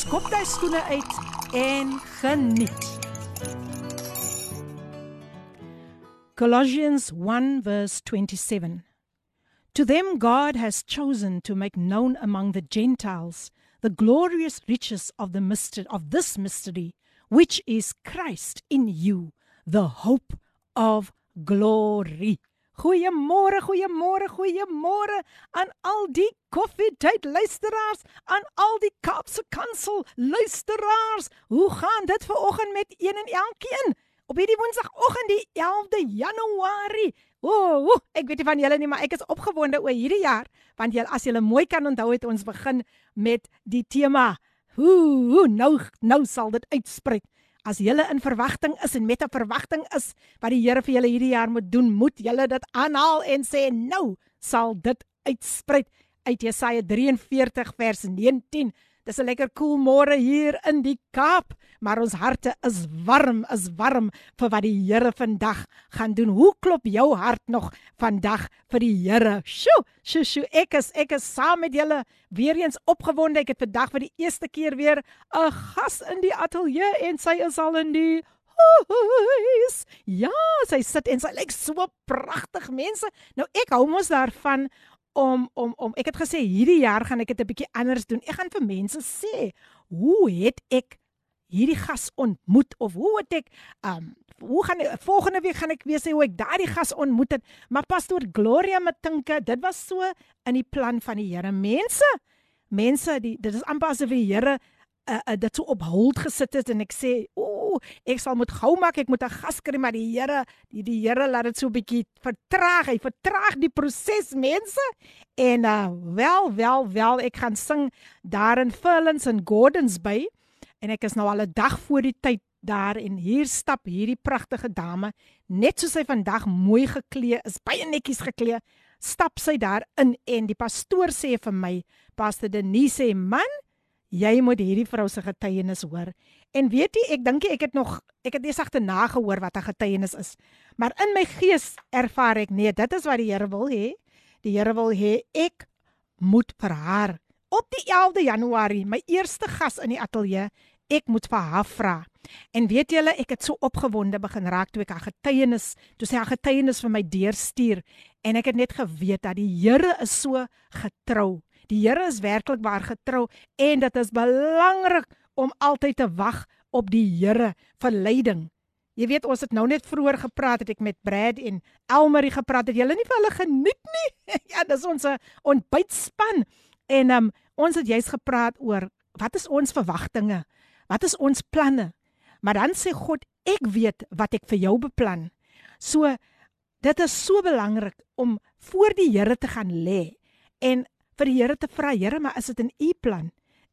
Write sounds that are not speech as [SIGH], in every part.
skop jy skoene uit en geniet. Colossians 1 verse 27. To them God has chosen to make known among the Gentiles the glorious riches of the mystery of this mystery which is Christ in you the hope of glory. Goeiemôre, goeiemôre, goeiemôre aan al die koffietyd luisteraars, aan al die Kaapse Kansel luisteraars. Hoe gaan dit ver oggend met een en elkeen? Op hierdie Woensdagoggend die 11de Januarie. Ooh, ooh, ek weet nie van julle nie, maar ek is opgewonde oor hierdie jaar, want julle as julle mooi kan onthou het ons begin met die tema. Hoe, nou nou sal dit uitspreek. As julle in verwagting is en met 'n verwagting is wat die Here vir julle hierdie jaar moet doen, moet julle dit aanhaal en sê nou sal dit uitsprei uit Jesaja 43 vers 19. Dis 'n lekker koel cool môre hier in die Kaap, maar ons harte is warm, is warm vir wat die Here vandag gaan doen. Hoe klop jou hart nog vandag vir die Here? Sjoe, sjoe, sjoe, ek is ek is saam met julle weer eens opgewonde. Ek het vandag vir die eerste keer weer 'n gas in die ateljee en sy is al in die Huis. Ja, sy sit en sy lyk so pragtig mense. Nou ek hou mos daarvan om om om ek het gesê hierdie jaar gaan ek dit 'n bietjie anders doen. Ek gaan vir mense sê, hoe het ek hierdie gas ontmoet of hoe het ek um hoe gaan ek volgende week gaan ek weer sê hoe ek daardie gas ontmoet het. Maar pastoor Gloria Matinke, dit was so in die plan van die Here. Mense, mense, die dit is amper asof die Here uh, uh, dit so op hold gesit het en ek sê, "O, ek sal moet gou maak, ek moet 'n gas kry, maar die Here, die die Here laat dit so 'n bietjie vertraag. Hy vertraag die proses, mense. En uh wel, wel, wel, ek gaan sing daar in Furlands en Gordons Bay en ek is nou al 'n dag voor die tyd daar en hier stap hierdie pragtige dame, net soos sy vandag mooi geklee is, baie netjies geklee, stap sy daar in en die pastoor sê vir my, Pastor Denise sê, "Man, jy moet hierdie vrou se getuienis hoor." En weet jy, ek dink ek het nog ek het eers agterna gehoor wat 'n getuienis is. Maar in my gees ervaar ek nee, dit is wat die Here wil hê. Die Here wil hê ek moet vir haar op die 11de Januarie my eerste gas in die ateljee, ek moet vir haar vra. En weet julle, ek het so opgewonde begin raak toe ek haar getuienis, toe sy haar getuienis vir my deurstuur en ek het net geweet dat die Here is so getrou. Die Here is werklik waar getrou en dit is belangrik om altyd te wag op die Here vir leiding. Jy weet ons het nou net vroeër gepraat het ek met Brad en Elmarie gepraat het julle nie vir hulle geniet nie. [LAUGHS] ja, dis ons ontbytspan. En um, ons het juist gepraat oor wat is ons verwagtinge? Wat is ons planne? Maar dan sê God, ek weet wat ek vir jou beplan. So dit is so belangrik om voor die Here te gaan lê en vir die Here te vra, Here, maar is dit in U plan?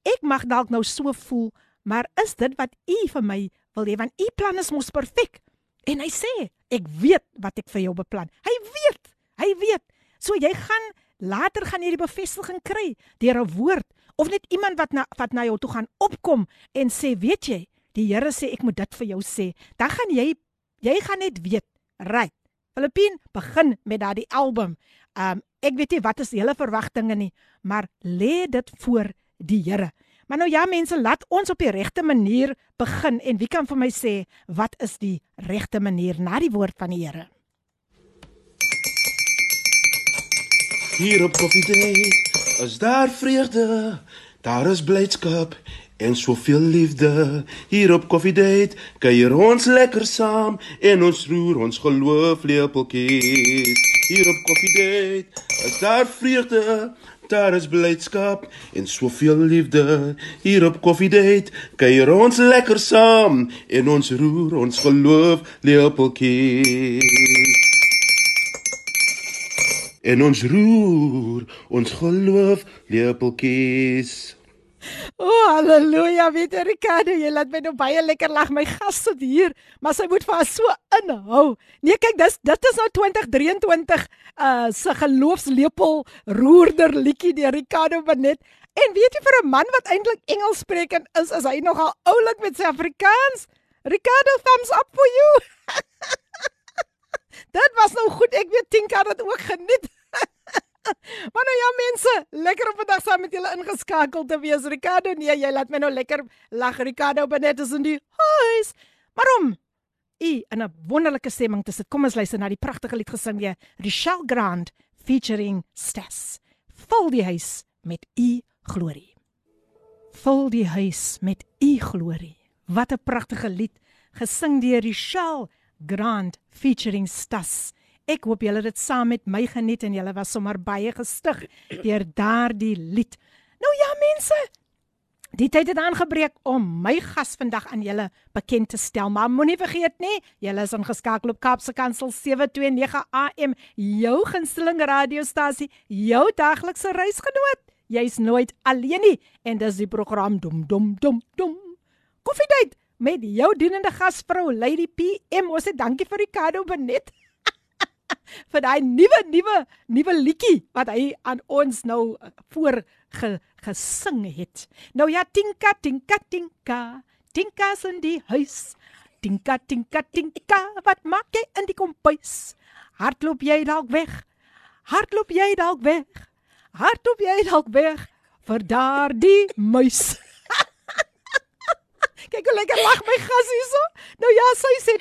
Ek mag dalk nou so voel, maar is dit wat U vir my wil hê? Want U plan is mos perfek. En hy sê, ek weet wat ek vir jou beplan. Hy weet. Hy weet. So jy gaan later gaan jy die bevestiging kry deur 'n woord of net iemand wat na wat na jou toe gaan opkom en sê, weet jy, die Here sê ek moet dit vir jou sê. Dan gaan jy jy gaan net weet, right. Filippin begin met daardie album. Um ek weet nie wat is julle verwagtinge nie, maar lê dit voor die Here. Maar nou ja mense, laat ons op die regte manier begin en wie kan vir my sê wat is die regte manier na die woord van die Here? Hier op Coffee Day is daar vreugde, daar is blydskap en soveel liefde. Hier op Coffee Day kuier ons lekker saam en ons roer ons geloof lepeltjies. Hier op Coffee Day is daar vreugde, Daar is blydskap en soveel liefde hier op Coffee Date. Kuier ons lekker saam en ons roer ons geloof lepeltjie. En ons roer ons geloof lepeltjies. [LAUGHS] O, oh, haleluja, weet jy Ricardo, jy laat my nou baie lekker lag. My gas sit hier, maar sy moet vir haar so inhou. Nee, kyk, dis dit is nou 2023 uh se geloofslepel roerder liedjie deur Ricardo Benet. En weet jy vir 'n man wat eintlik Engels spreek en is, is hy nogal oulik met sy Afrikaans? Ricardo, thumbs up for you. [LAUGHS] dit was nou goed. Ek weet Tinka het dit ook geniet. [LAUGHS] Maar nou ja mense, lekker op 'n dag saam met julle ingeskakel te wees. Ricardo, nee, jy laat my nou lekker lag. Ricardo Benet is in die huis. Waarom? U in 'n wonderlike stemming te sit. Kom ons luister na die pragtige lied gesing deur Richelle Grand featuring Stas. Vul die huis met u glorie. Vul die huis met u glorie. Wat 'n pragtige lied gesing deur Richelle Grand featuring Stas. Ek hoop julle het dit saam met my geniet en julle was sommer baie gestig deur daardie lied. Nou ja mense, die tyd het aangebreek om my gas vandag aan julle bekend te stel. Maar moenie vergeet nie, julle is ingeskakel op Kaapse Kansel 729 AM, jou gunsteling radiostasie, jou daglikse reisgenoot. Jy's nooit alleen nie en dis die program dom dom dom dom. Koffiedייט met jou dienende gasvrou Lady PM. Ons sê dankie vir Ricardo Benet. [LAUGHS] vir daai nuwe nuwe nuwe liedjie wat hy aan ons nou uh, voor ge, gesing het. Nou ja, tinka tinka tinka. Tinka in die huis. Tinka tinka tinka, wat maak jy in die kompuis? Hardloop jy dalk weg? Hardloop jy dalk weg? Hardloop jy dalk weg vir daardie muis? Kyk hoe lekker lag my gas hierso. Nou ja, sy sê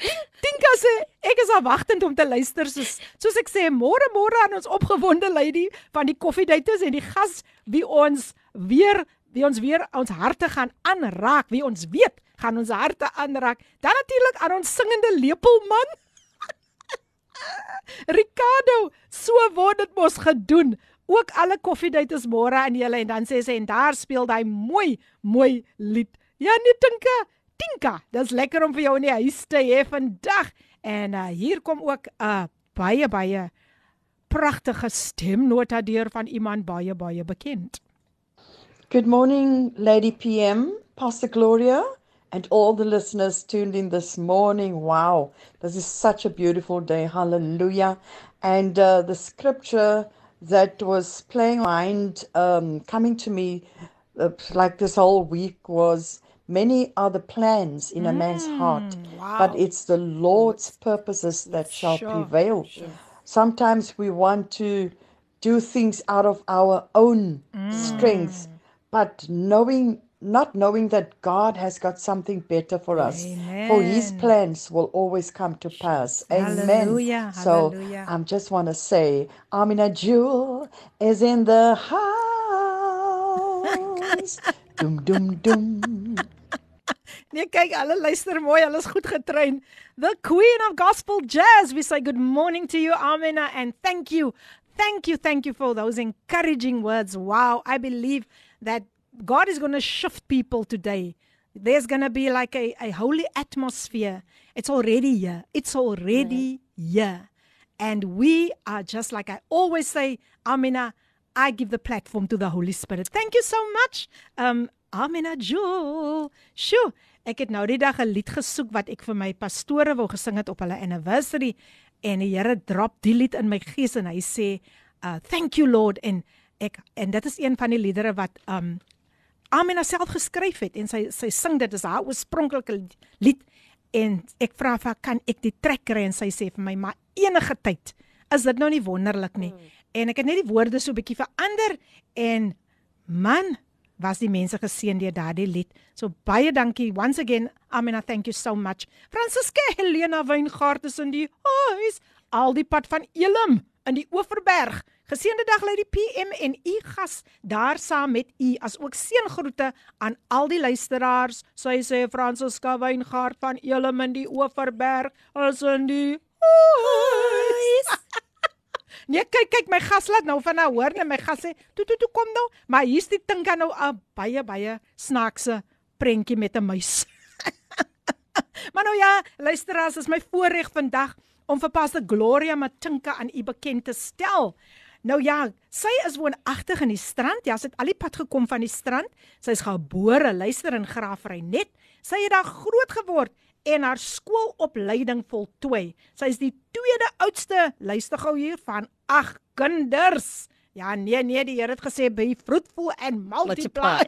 Tinka sê ek is afwagtend om te luister soos soos ek sê môre môre aan ons opgewonde lady van die koffiedates en die gas wie ons weer wie ons weer ons harte gaan aanraak, wie ons weet gaan ons harte aanraak. Dan natuurlik aan ons singende lepelman. [LAUGHS] Ricardo, so word dit mos gedoen. Ook alle koffiedates môre aan julle en dan sê sy en daar speel hy mooi mooi lied. Ja, nee Tinka. Tinka, dis lekker om vir jou in die huis te hê vandag. En uh, hier kom ook 'n uh, baie baie pragtige stemnota deur van iemand baie baie bekend. Good morning, Lady PM, Pastor Gloria, and all the listeners tuned in this morning. Wow, this is such a beautiful day. Hallelujah. And uh, the scripture that was playing mind, um, coming to me uh, like this whole week was Many are the plans in a man's heart, Mm, wow. but it's the Lord's purposes that shall Sure, prevail. sure. Sometimes we want to do things out of our own Mm. strength, but knowing not knowing that God has got something better for us. For his plans will always come to pass. Amen. Hallelujah, So. I just want to say, Amina Jewel is in the house. [LAUGHS] Dum dum dum. Nee, kyk, hulle luister mooi, hulle is goed. The Queen of Gospel Jazz, we say good morning to you, Amina, and thank you. Thank you, thank you for those encouraging words. Wow, I believe that God is going to shift people today. There's going to be like a, a holy atmosphere. It's already here. It's already here. And we are just like I always say, Amina, I give the platform to the Holy Spirit. Thank you so much. Um Amina Jewel. Sjoe, ek het nou die dag 'n lied gesoek wat ek vir my pastore wou gesing het op hulle anniversary en die Here drop die lied in my gees en hy sê, uh thank you Lord. En ek en dit is een van die liedere wat um Amina self geskryf het en sy sy sing dit is haar oorspronklike lied en ek vra vir haar kan ek die trek kry? En sy sê vir my maar enige tyd is dit nou nie wonderlik nie. Mm. en ek het net die woorde so 'n bietjie verander en man was die mense geseën deur daardie lied. So baie dankie once again Amina thank you so much. Francisca Helena Wyngaard is in die huis. Al die pad van Elim in die Oeverberg. Geseënde dag lê die PM en u gas daar saam met u. As ook seëngroete aan al die luisteraars. Sy sê Francisca Wyngaard van Elim in die Oeverberg is in die huis. Nee, kyk kyk my gas laat nou van nou hoor net my gas sê toe toe toe kom nou, maar hier's die ding kan nou 'n baie baie snaakse prentjie met 'n muis. [LAUGHS] maar nou ja, luisteraars, is my voorreg vandag om vir Pastor Gloria Matinka aan u bekend te stel. Nou ja, sy is woonagtig in die strand. Ja, sy het al die pad gekom van die strand. Sy is gebore luister in Graafrenet. Sy het daar groot geword en haar skoolopleiding voltooi. Sy is die tweede oudste luister gou hier van ag kinders. Ja, nee nee, die Here het gesê be fruitful and multiply.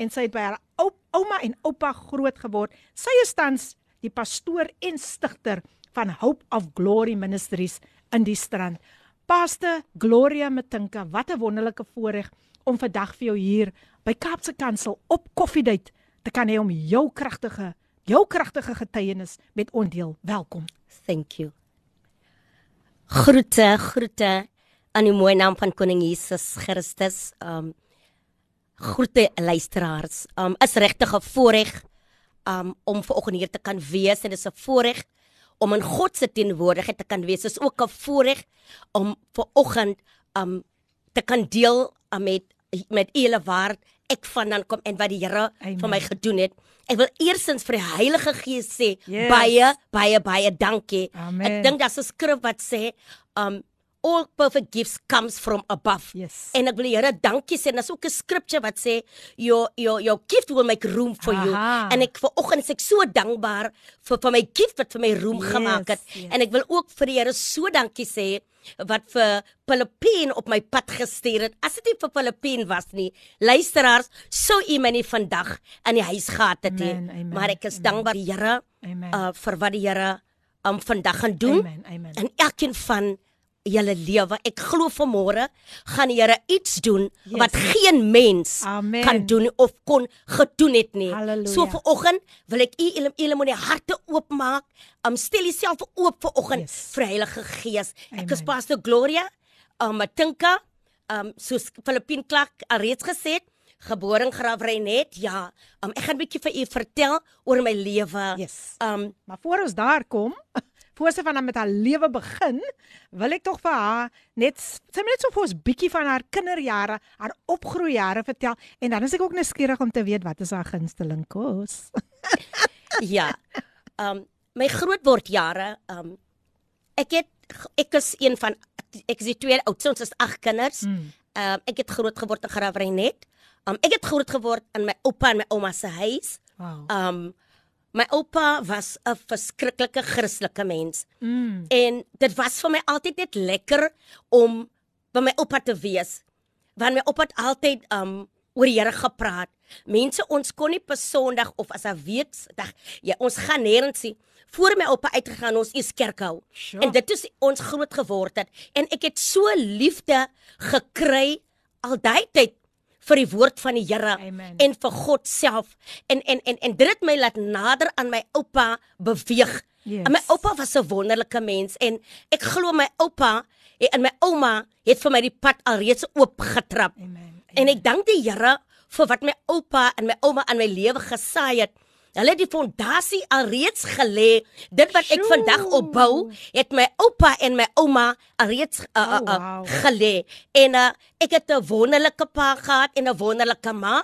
En sy het by haar ou, ouma en oupa groot geword. Sy is tans die pastoor en stigter van Hope of Glory Ministries in die strand. Pastor Gloria Matinka, wat 'n wonderlike voorreg om vandag vir jou hier by Kaapse Kansel op Koffiedייט te kan hê om jou kragtige, jou kragtige getuienis met ons deel. Welkom. Thank you. Groete, groete aan die mooi naam van Koning Jesus Christus. Um groete luisteraars. Um is regtig 'n voorreg um om vanoggend hier te kan wees en dit is 'n voorreg om in God se teenwoordigheid te kan wees. Dit is ook 'n voorreg om vanoggend um te kan deel um, met met julle waar ek vandaan kom en wat die Here vir my gedoen het. Ek wil eersins vir die Heilige Gees sê Yes. baie baie baie dankie. Amen. Ek dink daar's 'n skrif wat sê um all perfect gifts comes from above. Yes. En ek wil die Here dankie sê. Daar's ook 'n scripture wat sê your your your gift will make room for you. Aha. En ek vanoggend is ek so dankbaar vir vir my gift wat vir my room Yes, gemaak het. yes. En ek wil ook vir die Here so dankie sê wat vir Filippien op my pad gestuur het. As dit nie vir Filippien was nie, luisteraars, sou u my nie vandag in die huis gehad het nie. Amen, Maar ek is amen. dankbaar die Here uh vir wat die Here um vandag gaan doen Amen. Amen. in elkeen van julle lewe. Ek glo vanmôre gaan die Here iets doen Yes. wat geen mens Amen. kan doen of kon gedoen het nie. Halleluja. So vanoggend wil ek u julle julle moet die harte oopmaak. Um stel jouself oop vanoggend Yes. vir Heilige Gees. Ek is Amen. Pastor Gloria um Matinka um soos Filippin Clark alreeds gesê het, gebore in Graafrenet. Ja, um ek gaan 'n bietjie vir u vertel oor my lewe. Yes. Um Maar voor ons daar kom, [LAUGHS] voor sy van haar met haar lewe begin, wil ek tog vir haar net sy moet net so vir ons bietjie van haar kinderjare, haar opgroeijare vertel en dan is ek ook nuuskierig om te weet wat is haar gunsteling kos. [LAUGHS] ja. Um my grootword jare, um ek het ek is een van ek is die tweede oudste, ons is ag kinders. Mm. Um ek het groot geword in Graafrenet. Um ek het groot geword in my oupa en my ouma se huis. Wow. Um my oupa was 'n verskriklike Christelike mens. Mm. En dit was vir my altyd net lekker om by my oupa te wees. Want my oupa het altyd um oor die Here gepraat. Mense ons kon nie per Sondag of as 'n weekdag ja, ons gaan nêrens nie. Voor my oupa uitgegaan ons is kerk hou. Sure. En dit is ons groot geword het en ek het so liefde gekry al daai tyd vir die woord van die Here Amen. en vir God self. En en en en dit het my laat nader aan my oupa beweeg. Yes. En my oupa was 'n wonderlike mens en ek glo my oupa en my ouma het vir my die pad alreeds oopgetrap. Amen. En ek dank die Here vir wat my oupa en my ouma in my lewe gesaai het. Hulle het die fondasie alreeds gelê. Dit wat ek Sjoe. vandag opbou, het my oupa en my ouma alreeds uh, uh, Oh, uh, wow. gelê. En uh, ek het 'n wonderlike pa gehad en 'n wonderlike ma.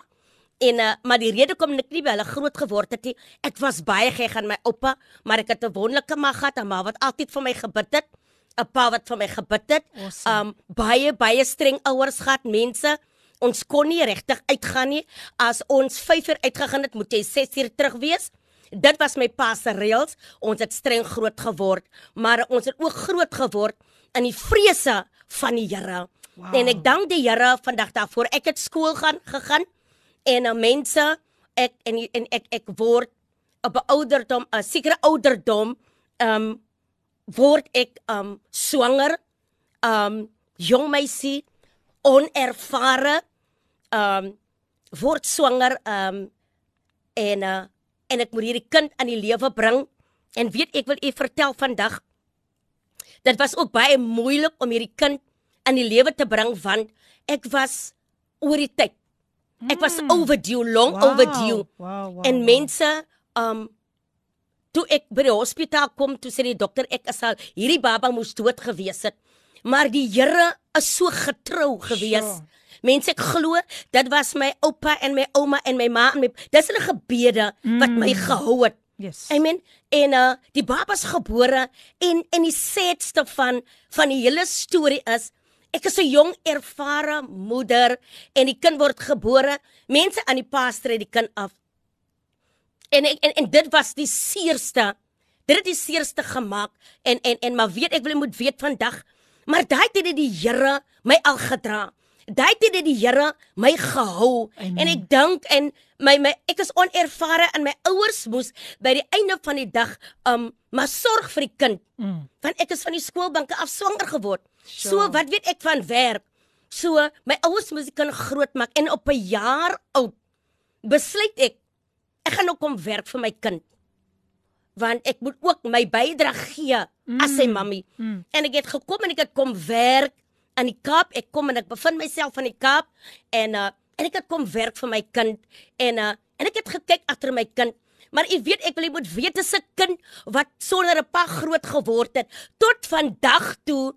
En uh, maar die rede kom ek nie by hulle groot geword het nie. Ek was baie gek aan my oupa, maar ek het 'n wonderlike ma gehad, 'n ma wat altyd vir my gebid het, 'n pa wat vir my gebid het. Awesome. Um baie baie streng ouers gehad, mense. Ons kon nie regtig uitgaan nie. As ons 5 uur uitgegaan het, moet jy 6 uur terug wees. Dit was my pa se reëls. Ons het streng groot geword, maar ons het ook groot geword in die vrese van die Here. Wow. En ek dank die Here vandag daarvoor. Ek het skool gaan gegaan en uh, mense ek en en ek ek word op 'n ouderdom, 'n sekere ouderdom, um word ek um swanger, um jong meisie, onervare, um word swanger um en uh, en ek moet hierdie kind aan die lewe bring. En weet ek wil u vertel vandag dit was ook baie moeilik om hierdie kind aan die lewe te bring want ek was oor die tyd. Ek was overdue, long overdue. Wow, wow, En wow. mense um toe ek by die hospitaal kom, toe sê die dokter ek is al hierdie baba moes dood gewees het. Maar die Here is so getrou gewees. Sure. Mense ek glo dit was my oupa en my ouma en my ma en my dis hulle gebede wat my gehou het. Yes. Amen. En uh die baba's gebore en en die sadste van van die hele storie is Ek is 'n jong ervare moeder en die kind word gebore. Mense aan die paaster het die kind af. En ek, en en dit was die seerste. Dit het die seerste gemaak en en en maar weet ek wil jy moet weet vandag, maar daai tyd het die Here my al gedra. Daai tyd het die Here my gehou Amen. en ek dink en my my ek is onervare en my ouers moes by die einde van die dag um maar sorg vir die kind. Mm. Want ek is van die skoolbanke af swanger geword. So Sure. wat weet ek van werk? So my ouers moes die kind grootmaak en op 'n jaar oud besluit ek ek gaan nou kom werk vir my kind. Want ek moet ook my bydrae gee mm. as sy mammy. Mm. En ek het gekom en ek het kom werk aan die Kaap. Ek kom en ek bevind myself aan die Kaap en uh en ek het kom werk vir my kind en uh en ek het gekyk agter my kind. Maar u weet ek wil jy moet weet dis 'n kind wat sonder 'n pa groot geword het tot vandag toe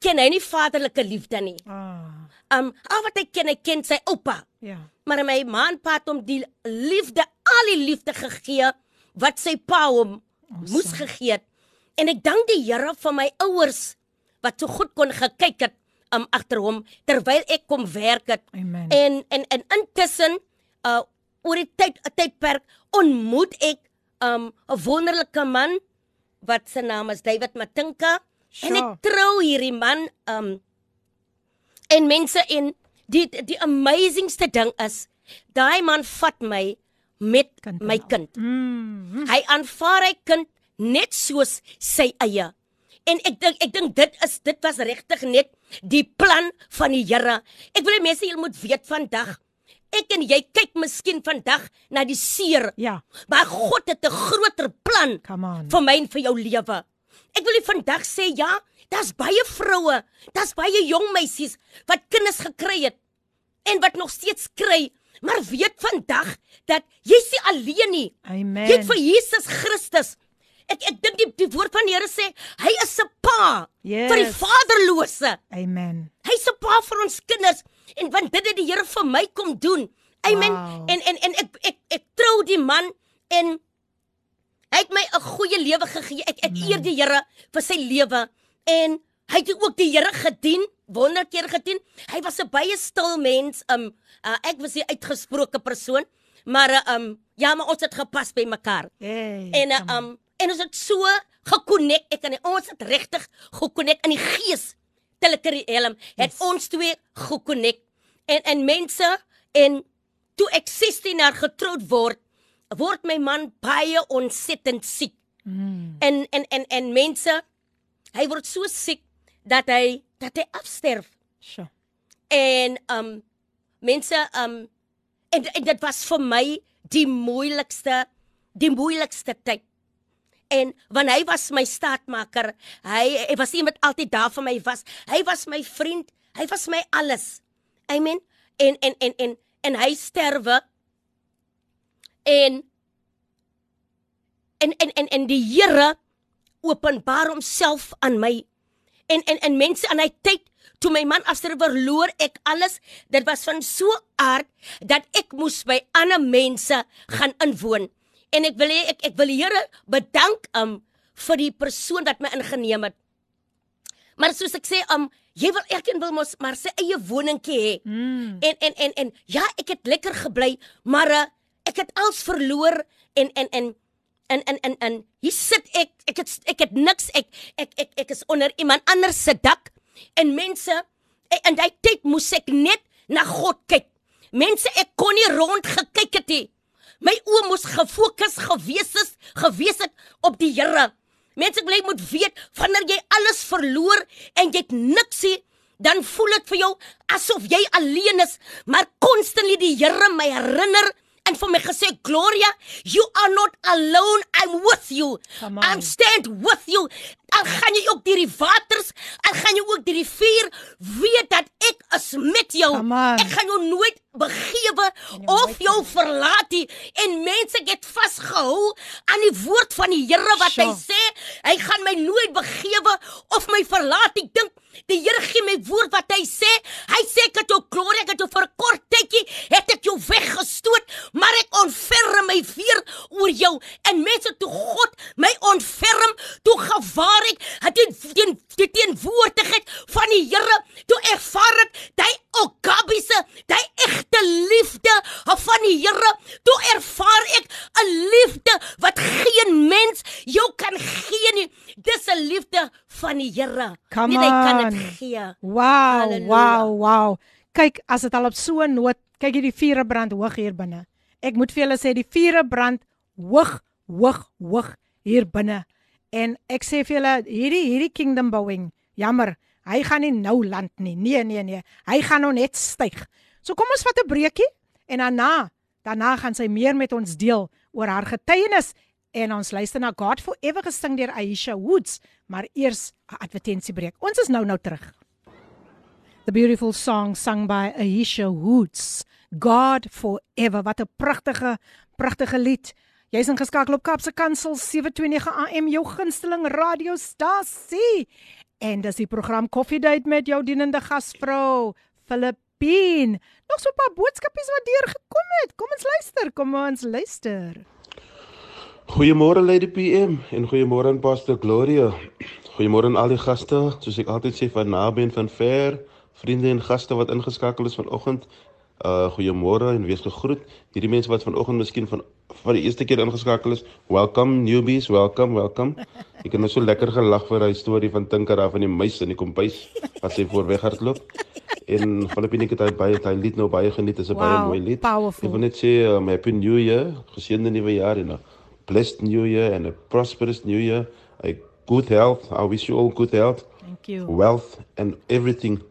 ken hy nie vaderlike liefde nie. Ah, Um al wat hy ken, hy ken sy oupa. ja. Maar my ma en pa het hom die liefde, al die liefde gegee wat sy pa hom Awesome. moes gegee het. En ek dank die Here vir my ouers wat so goed kon gekyk het um, agter hom terwyl ek kom werk het. Amen. En en en intussen uh oor die tyd 'n tydperk ontmoet ek um 'n wonderlike man wat sy naam is David Matinka en Sure. ek trou hierdie man um en mense en die die amazingste ding is daai man vat my met Kind my en kind. Mm. Hy aanvaar hy kind net soos sy eie. En ek dink ek dink dit is dit was regtig net die plan van die Here. Ek wil hê mense julle moet weet vandag. Ek en jy kyk miskien vandag na die seer, Ja, maar God het 'n groter plan vir my en vir jou lewe. Ek wil vandag sê ja, daar's baie vroue, daar's baie jong meisies wat kinders gekry het en wat nog steeds kry, maar weet vandag dat jy's nie alleen nie. Amen. Jy het vir Jesus Christus. Ek ek dink die, die woord van die Here sê hy is 'n pa vir die Yes. vaderlose. Amen. Hy's 'n pa vir ons kinders en want dit het die Here vir my kom doen. Amen. Wow. En en en ek ek ek trou die man en hy het my 'n goeie lewe gegee. Ek ek eer die Here vir sy lewe en hy het ook die Here gedien, wonderkeer gedien. Hy was 'n baie stil mens. Um uh, ek was 'n uitgesproke persoon, maar uh, um ja, maar ons het gepas by mekaar. Hey, En uh, um en ons het so gekonnekt. Ek en ons het regtig gekonnekt in die gees. Telekerhelm het Yes. ons twee gekonnekt. En en mense en toe ek 16 jaar getroud word, word my man baie ontsettend siek. Mm. En en en en mense hy word so siek dat hy dat hy afsterf. Sure. En um mense um en, en dit was vir my die moeilikste die moeilikste tyd. En want hy was my staatmaker. Hy hy was iemand altyd daar vir my was. Hy was my vriend. Hy was my alles. Amen. En en en en en hy sterwe. En en en en, en die Here openbaar homself aan my. En en en mense aan hy tyd toe my man afsterf verloor ek alles. Dit was van so aard dat ek moes by ander mense gaan inwoon. En ek wil hê ek ek wil die Here bedank um vir die persoon wat my ingeneem het. Maar soos ek sê, um jy wil elkeen wil mos maar sy eie woningkie hê. Mm. En en en en ja, ek het lekker gebly, maar uh, ek het alles verloor en en en en en en, en hier sit ek, ek het ek het niks, ek ek ek ek is onder iemand anders se dak en mense en, en daai tyd moes ek net na God kyk. Mense, ek kon nie rond gekyk het nie. My oë moes gefokus gewees is, gewees het op die Here. Mense, ek wil jy moet weet, wanneer jy alles verloor en jy het niks nie, dan voel dit vir jou asof jy alleen is, maar constantly die Here my herinner en vir my gesê Gloria, you are not alone, I'm with you. I'm stand with you. Al gaan jy ook deur die waters, al gaan jy ook deur die vuur, weet dat ek is met jou. Come on. Ek gaan jou nooit begewe of jou verlaat nie. En mense het vasgehou aan die woord van die Here wat hy Sure. sê, hy gaan my nooit begewe of my verlaat. Ek dink die Here gee my woord wat hy sê. Hy sê ek het jou glorie, ek het jou vir 'n kort tydjie het ek jou weggestoot, maar ek ontferm my weer oor jou. En mense toe God my ontferm, toe gewaar ek het die teen die teenwoordigheid van die Here, toe Toe ervaar ek 'n liefde wat geen mens jou kan gee nie. Dis 'n liefde van die Here. Come Net hy kan dit gee. Wow, Halleluja. wow, wow. Kyk, as dit al op so 'n noot, kyk hierdie vure brand hoog hier binne. Ek moet vir julle sê die vure brand hoog, hoog, hoog hier binne. En ek sê vir julle hierdie hierdie kingdom bouing, jammer, hy gaan nie nou land nie. Nee, nee, nee. Hy gaan nou net styg. So kom ons vat 'n breekie en daarna, daarna gaan sy meer met ons deel oor haar getuienis en ons luister na God Forever gesing deur Aisha Woods, maar eers 'n advertensiebreek. Ons is nou nou terug. The beautiful song sung by Aisha Woods. God Forever. Wat 'n pragtige pragtige lied. Jy's ingeskakel op Kapse Kansel 729 AM jou gunsteling radiostasie. En dis die program Coffee Date met jou dienende gasvrou Filippine. Nog so 'n paar boodskapies wat deurgekom het. Kom ons luister, kom ons luister. Goeiemôre Lady PM en goeiemôre aan Pastor Gloria. Goeiemôre aan al die gaste, soos ek altyd sê van naby en van ver, vriende en gaste wat ingeskakel is vanoggend. Uh goeiemôre en wees gegroet. Hierdie mense wat vanoggend miskien van vir die eerste keer ingeskakel is, welcome newbies, welcome, welcome. Ek het nou so lekker gelag vir daai storie van Tinker daar van die muis in die kompuis wat sy voor weghardloop. En Filippine het hy baie hy lied nou baie geniet, is 'n baie Wow, mooi lied. powerful. Ek wil net sê um, happy new year, geseënde nuwe jaar en 'n blessed new year and a prosperous new year. A good health. I wish you all good health, Thank you. wealth and everything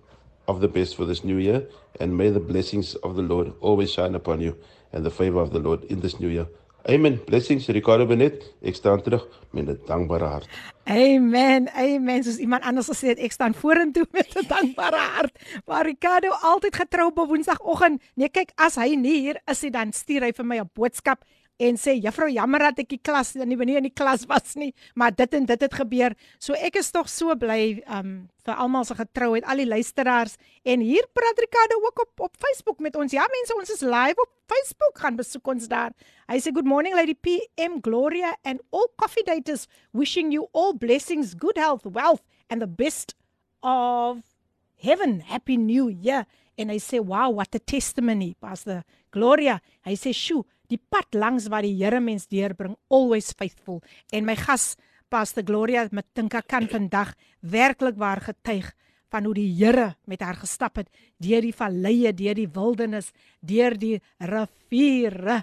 of the best for this new year and may the blessings of the Lord always shine upon you and the favor of the Lord in this new year. Amen. Blessings Ricardo Benet. Ek staan terug met 'n dankbare hart. Amen. Amen. Soos iemand anders gesê het, ek staan vorentoe [LAUGHS] met 'n dankbare hart. Maar Ricardo altyd getrou op Woensdagoggend. Nee, kyk, as hy nie hier is nie, dan stuur hy vir my 'n boodskap en sê juffrou jammer dat ek die klas nie nie in die klas was nie, maar dit en dit het gebeur. So ek is tog so bly um vir almal se getrouheid, al die luisteraars en hier praat Ricardo ook op op Facebook met ons. Ja mense, ons is live op Facebook. Gaan besoek ons daar. Hy sê good morning lady PM Gloria and all coffee daters wishing you all blessings, good health, wealth and the best of heaven. Happy new year. En hy sê wow, what a testimony, Pastor Gloria. Hy sê sjoe, die pad langs wat die Here mens deurbring, always faithful. En my gas Pastor Gloria met Tinka kan vandag werklik waar getuig van hoe die Here met haar gestap het deur die valleie, deur die wildernis, deur die riviere.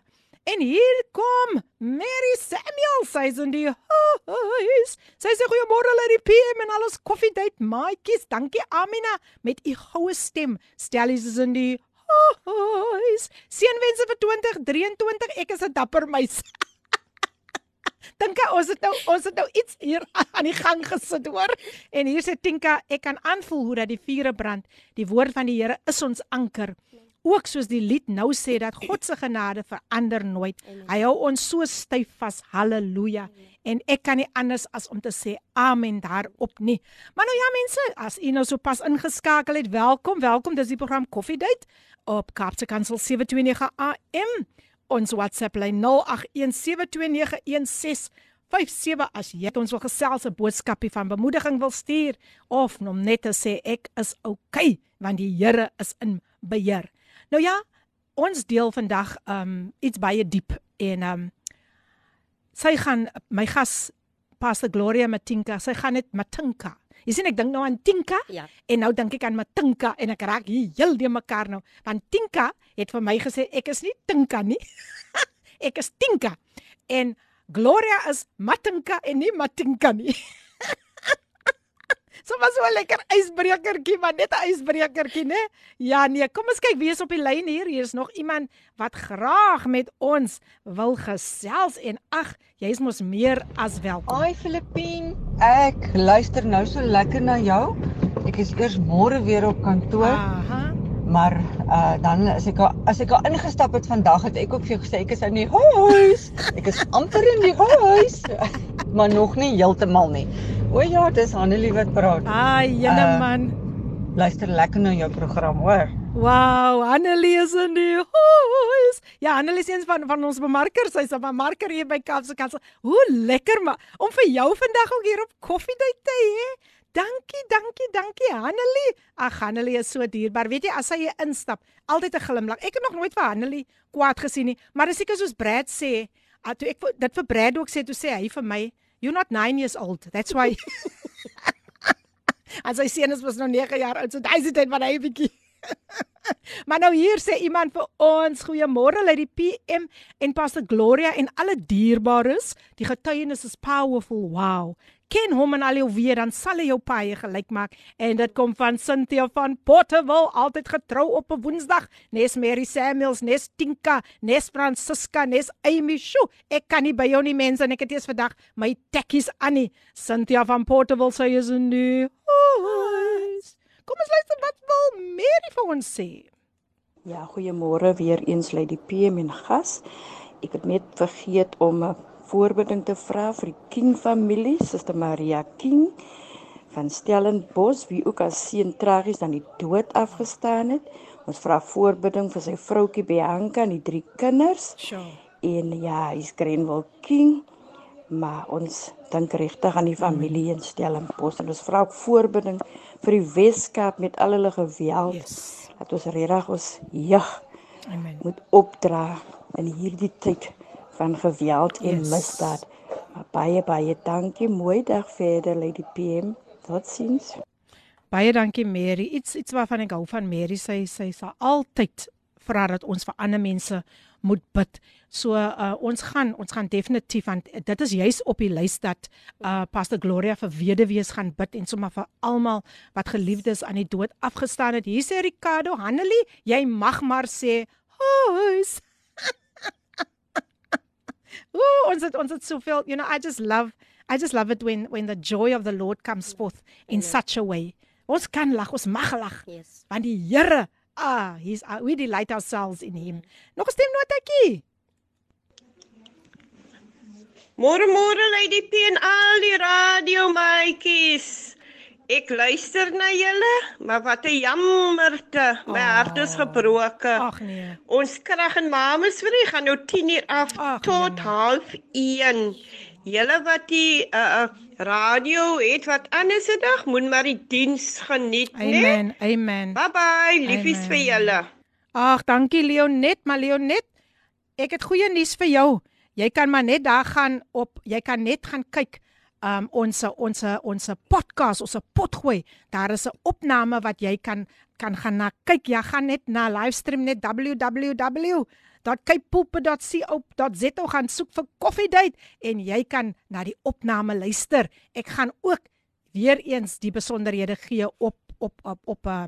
En hier kom Mary Samuel, sy's in die huis. Sy sê goeiemôre aan die PM en alles koffie date maatjies. Dankie Amina met u goue stem. Stellies is in die huis. Seënwense vir 2023. Ek is 'n dapper meis. [LAUGHS] Dink ons het nou ons het nou iets hier [LAUGHS] aan die gang gesit hoor. En hier sê Tinka, ek kan aanvoel hoe dat die vure brand. Die woord van die Here is ons anker. Ook soos die lied nou sê dat God se genade verander nooit. Hy hou ons so styf vas. Halleluja. En ek kan nie anders as om te sê amen daarop nie. Maar nou ja mense, as u nou sopas ingeskakel het, welkom, welkom. Dis die program Coffee Date op Kaapse Kansel 729 AM. Ons WhatsApp lyn 0817291657 as jy ons wil gesels 'n boodskapie van bemoediging wil stuur of om net te sê ek is okay want die Here is in beheer. Nou ja, ons deel vandag um iets baie diep en um sy gaan my gas Pastor Gloria Matinka, sy gaan net Matinka. Jy sien ek dink nou aan Tinka Ja. en nou dink ek aan Matinka en ek raak hier heel de mekaar nou. Want Tinka het vir my gesê ek is nie Tinka nie. [LAUGHS] ek is Tinka. En Gloria is Matinka en nie Matinka nie. [LAUGHS] So was so 'n lekker ysbrekertjie, maar net 'n ysbrekertjie, né? Ja, nee, kom ons kyk wie is op die lyn hier. Hier is nog iemand wat graag met ons wil gesels en ag, jy's mos meer as welkom. Hi Filippien, ek luister nou so lekker na jou. Ek is eers môre weer op kantoor, Aha. maar uh dan as ek al, as ek al ingestap het vandag het ek ook vir jou gesê ek is in die huis. Ek is amper in die huis, [LAUGHS] maar nog nie heeltemal nie. O ja, dis Hanelie wat praat. Ai, jene Uh, man. Luister lekker na jou program, hoor. Wow, Annelie is in die huis. Ja, Annelie is een van van ons bemarkers. Sy's 'n bemarker hier by Kaapse Kansel. Hoe lekker maar om vir jou vandag ook hier op koffiedייט te hê. Dankie, dankie, dankie Hanelie. Ag Hanelie is so dierbaar. Weet jy as sy instap, altyd 'n glimlag. Ek het nog nooit vir Hanelie kwaad gesien nie, maar dis seker soos Brad sê, uh, toe ek dit vir Brad ook sê, toe sê hy vir my, "You're not 9 years old. That's why." [LAUGHS] As hy sien is was nog 9 jaar oud, so daai se tyd wat hy bietjie [LAUGHS] Maar nou hier sê iemand vir ons, goeiemôre uit die PM en Pastor Gloria en alle dierbares. Die getuienis is powerful. Wow. Ken hom en al jou weer dan sal hy jou paie gelyk maak. En dit kom van Cynthia van Potterville altyd getrou op 'n Woensdag. Nes Mary Samuels nes Tinka nes Francisca nes Amy. Shu ek kan nie by jou nie mense en ek het eers vandag my tekkies aan nie. Cynthia van Potterville sê is nu Kom ons luister wat wil Mary vir ons sê. Ja goeiemôre weer eens lê die PM en gas. Ek het net vergeet om 'n voorbidding te vra vir die King familie, Suster Maria King van Stellenbosch, wie ook as seun tragies aan die dood afgestaan het. Ons vra voorbidding vir sy vroutjie Bianca en die drie kinders. Sure. En ja, hy's Grenwell King. Maar ons dink regtig aan die familie in Stellenbosch en ons vra ook voorbidding vir die Weskaap met al hulle geweld. Yes. Dat ons regtig ons jeug Amen. moet opdra in hierdie tyd van geweld en Yes. misdaad. Maar baie baie dankie. Mooi dag verder Lady PM. Totsiens. Baie dankie Mary. Iets iets waarvan ek hou van Mary, sy sy sal altyd vra dat ons vir ander mense moet bid. So uh, ons gaan ons gaan definitief want dit is juis op die lys dat uh, Pastor Gloria vir weduwees gaan bid en sommer vir almal wat geliefdes aan die dood afgestaan het. Hier sê Ricardo Hanelie, jy mag maar sê hoes. Ooh, ons het ons het soveel, you know, I just love I just love it when when the joy of the Lord comes forth in such a way. Ons kan lag, ons mag lag. Yes. Want die Here, ah, he's uh, we delight ourselves in him. Nog 'n stemnotetjie. Môre môre Lady P en al die radio maatjies. Ek luister na julle, maar wat 'n jammerte. My Ah. hart is gebroke. Ag nee. Ons krag en mamesvry gaan nou 10 uur af Ag, tot nee. half 1. Julle wat die uh, uh, radio het wat anders se dag, moet maar die diens geniet, né? Amen. Amen. Bye bye, liefies Amen. vir julle. Ag, dankie Leonet, maar Leonet, ek het goeie nuus vir jou. Jy kan maar net daar gaan op, jy kan net gaan kyk um ons ons ons podcast, ons potgooi. Daar is 'n opname wat jy kan kan gaan na kyk. Jy gaan net na livestream net www.capepulpit.co.za gaan soek vir Coffee Date en jy kan na die opname luister. Ek gaan ook weer eens die besonderhede gee op op op op uh,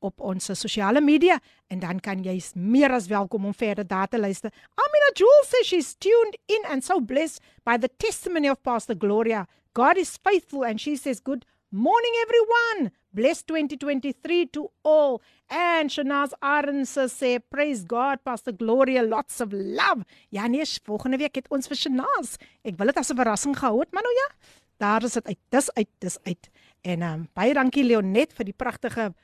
op ons sosiale media en dan kan jy meer as welkom om verder daar te luister. Amina Jewel says she's tuned in and so blessed by the testimony of Pastor Gloria. God is faithful and she says good morning everyone. Blessed 2023 to all. And Shanaz Arendse sê praise God Pastor Gloria lots of love. Ja nee, volgende week het ons vir Shanaz. Ek wil dit as 'n verrassing gehou het, maar nou ja, daar is dit uit. Dis uit, dis uit. En ehm um, baie dankie Leonet vir die pragtige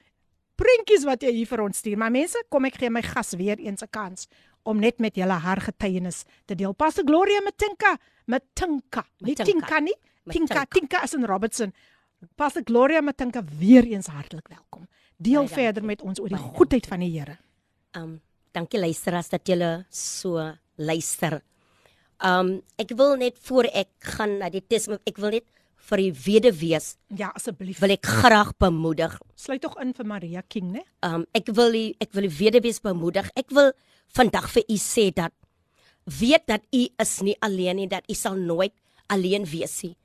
prentjies wat jy hier vir ons stuur. Maar mense, kom ek gee my gas weer eens 'n kans om net met julle haar getuienis te deel. Pastor Gloria Matinka, Matinka. Nie. Tinka nie. Tinka. Tinka is in Robertson. Pastor Gloria Matinka weer eens hartlik welkom. Deel Baie dankie. verder met ons oor die Baie goedheid van die Here. Um dankie luisteraars dat julle so luister. Um ek wil net voor ek gaan na die testimony, ek wil net vir die weduwees Ja, asseblief. wil ek graag bemoedig. Sluit tog in vir Maria King, né? Um ek wil die, ek wil die weduwees bemoedig. Ek wil vandag vir u sê dat weet dat u is nie alleen nie, dat u sal nooit alleen wees nie.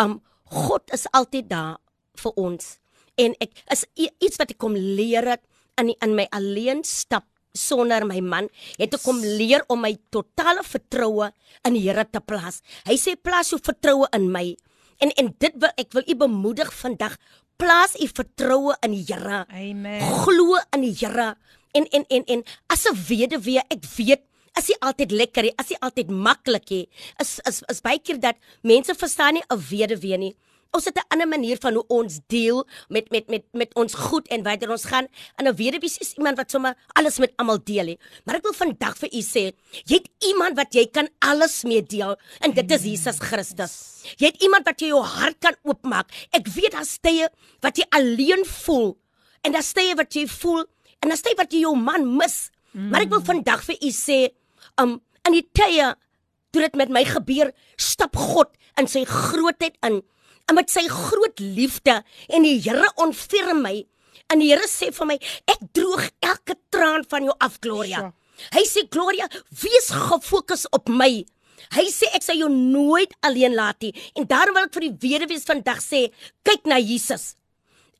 Um God is altyd daar vir ons. En ek is iets wat ek kom leer het in die- in my alleen stap sonder my man, het ek kom leer om my totale vertroue in die Here te plaas. Hy sê plaas jou vertroue in my. En en dit wil ek wil u bemoedig vandag. Plaas u vertroue in die Here Amen. glo in die Here en en en en as 'n weduwee ek weet is nie altyd lekker nie, is nie altyd maklik nie. Is is is baie keer dat mense verstaan nie 'n weduwee nie. Ons het 'n ander manier van hoe ons deel met met met met ons goed en waar ons gaan. En 'n weduwee is iemand wat sommer alles met almal deel hè. Maar ek wil vandag vir u sê, jy het iemand wat jy kan alles mee deel en dit is Jesus Christus. Jy het iemand wat jy jou hart kan oopmaak. Ek weet daar's tye wat jy alleen voel en daar's tye wat jy voel en daar's tye wat jy jou man mis. Mm. Maar ek wil vandag vir u sê, um in die tye toe dit met my gebeur, stap God in sy grootheid in en met sy groot liefde en die Here ontferm my. En die Here sê vir my, ek droog elke traan van jou af, Gloria. Hy sê Gloria, wees gefokus op my. Hy sê ek sal jou nooit alleen laat nie. En daarom wil ek vir die weduwees vandag sê, kyk na Jesus.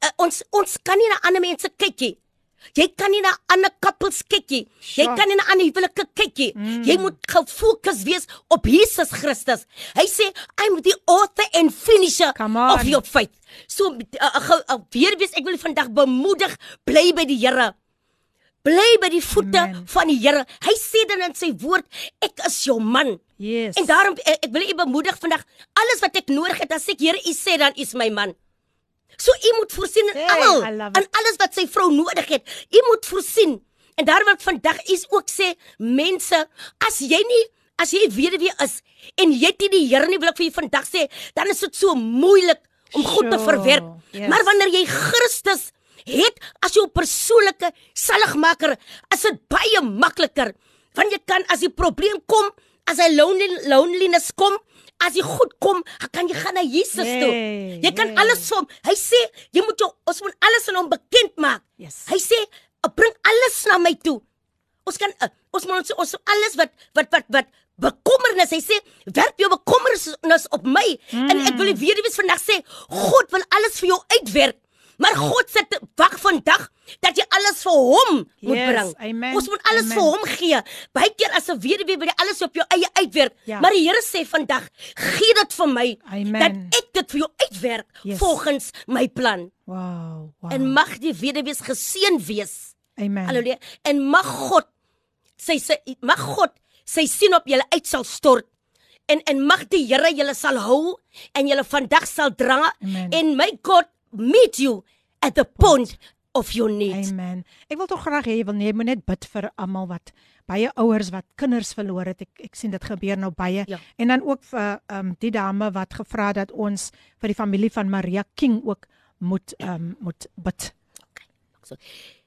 Uh, ons ons kan nie na ander mense kyk nie. Jy kan nie na ander koppels kyk nie. Jy kan nie na ander huwelike kyk nie. Mm. Jy moet gefokus wees op Jesus Christus. Hy sê I'm the author and finisher of your faith. So uh, uh, uh, weer wees ek wil vandag bemoedig bly by die Here. Bly by die voete Amen. van die Here. Hy sê dan in sy woord ek is jou man. Yes. En daarom ek, ek wil u bemoedig vandag alles wat ek nodig het as ek Here u sê dan is my man. So u moet voorsien in hey, almal en alles wat sy vrou nodig het. U moet voorsien. En daar wil ek vandag is ook sê mense, as jy nie as jy weet wie is en jy het nie die Here nie wil ek vir jou vandag sê, dan is dit so moeilik om sure, goed te verwerk. Yes. Maar wanneer jy Christus het as jou persoonlike saligmaker, is dit baie makliker. Want jy kan as die probleem kom, as hy lonely, loneliness kom, as jy goed kom, kan jy gaan na Jesus toe. Jy kan alles vir hom. Hy sê jy moet jou ons moet alles aan hom bekend maak. Yes. Hy sê bring alles na my toe. Ons kan uh, ons moet ons, ons alles wat wat wat wat bekommernis. Hy sê werp jou bekommernis op my. Mm. En ek wil weer eens vandag sê God wil alles vir jou uitwerk. Maar God sê wag vandag dat jy alles vir hom moet yes, bring. Amen, Ons moet alles amen. vir hom gee. Baie keer as 'n weduwee wil jy alles op jou eie uitwerk. Ja. Maar die Here sê vandag, gee dit vir my amen. dat ek dit vir jou uitwerk yes. volgens my plan. Wow, wow. En mag die weduwee geseën wees. Amen. Halleluja. En mag God sy sy mag God sy sien op julle uit sal stort. En en mag die Here julle sal hou en julle vandag sal dra Amen. en my God meet you at the point of your need. Amen. Ek wil tog graag hê jy wil nee, moet net bid vir almal wat baie ouers wat kinders verloor het. Ek ek sien dit gebeur nou baie. Ja. En dan ook vir ehm um, die dame wat gevra het dat ons vir die familie van Maria King ook moet ehm um, moet bid. Okay. So.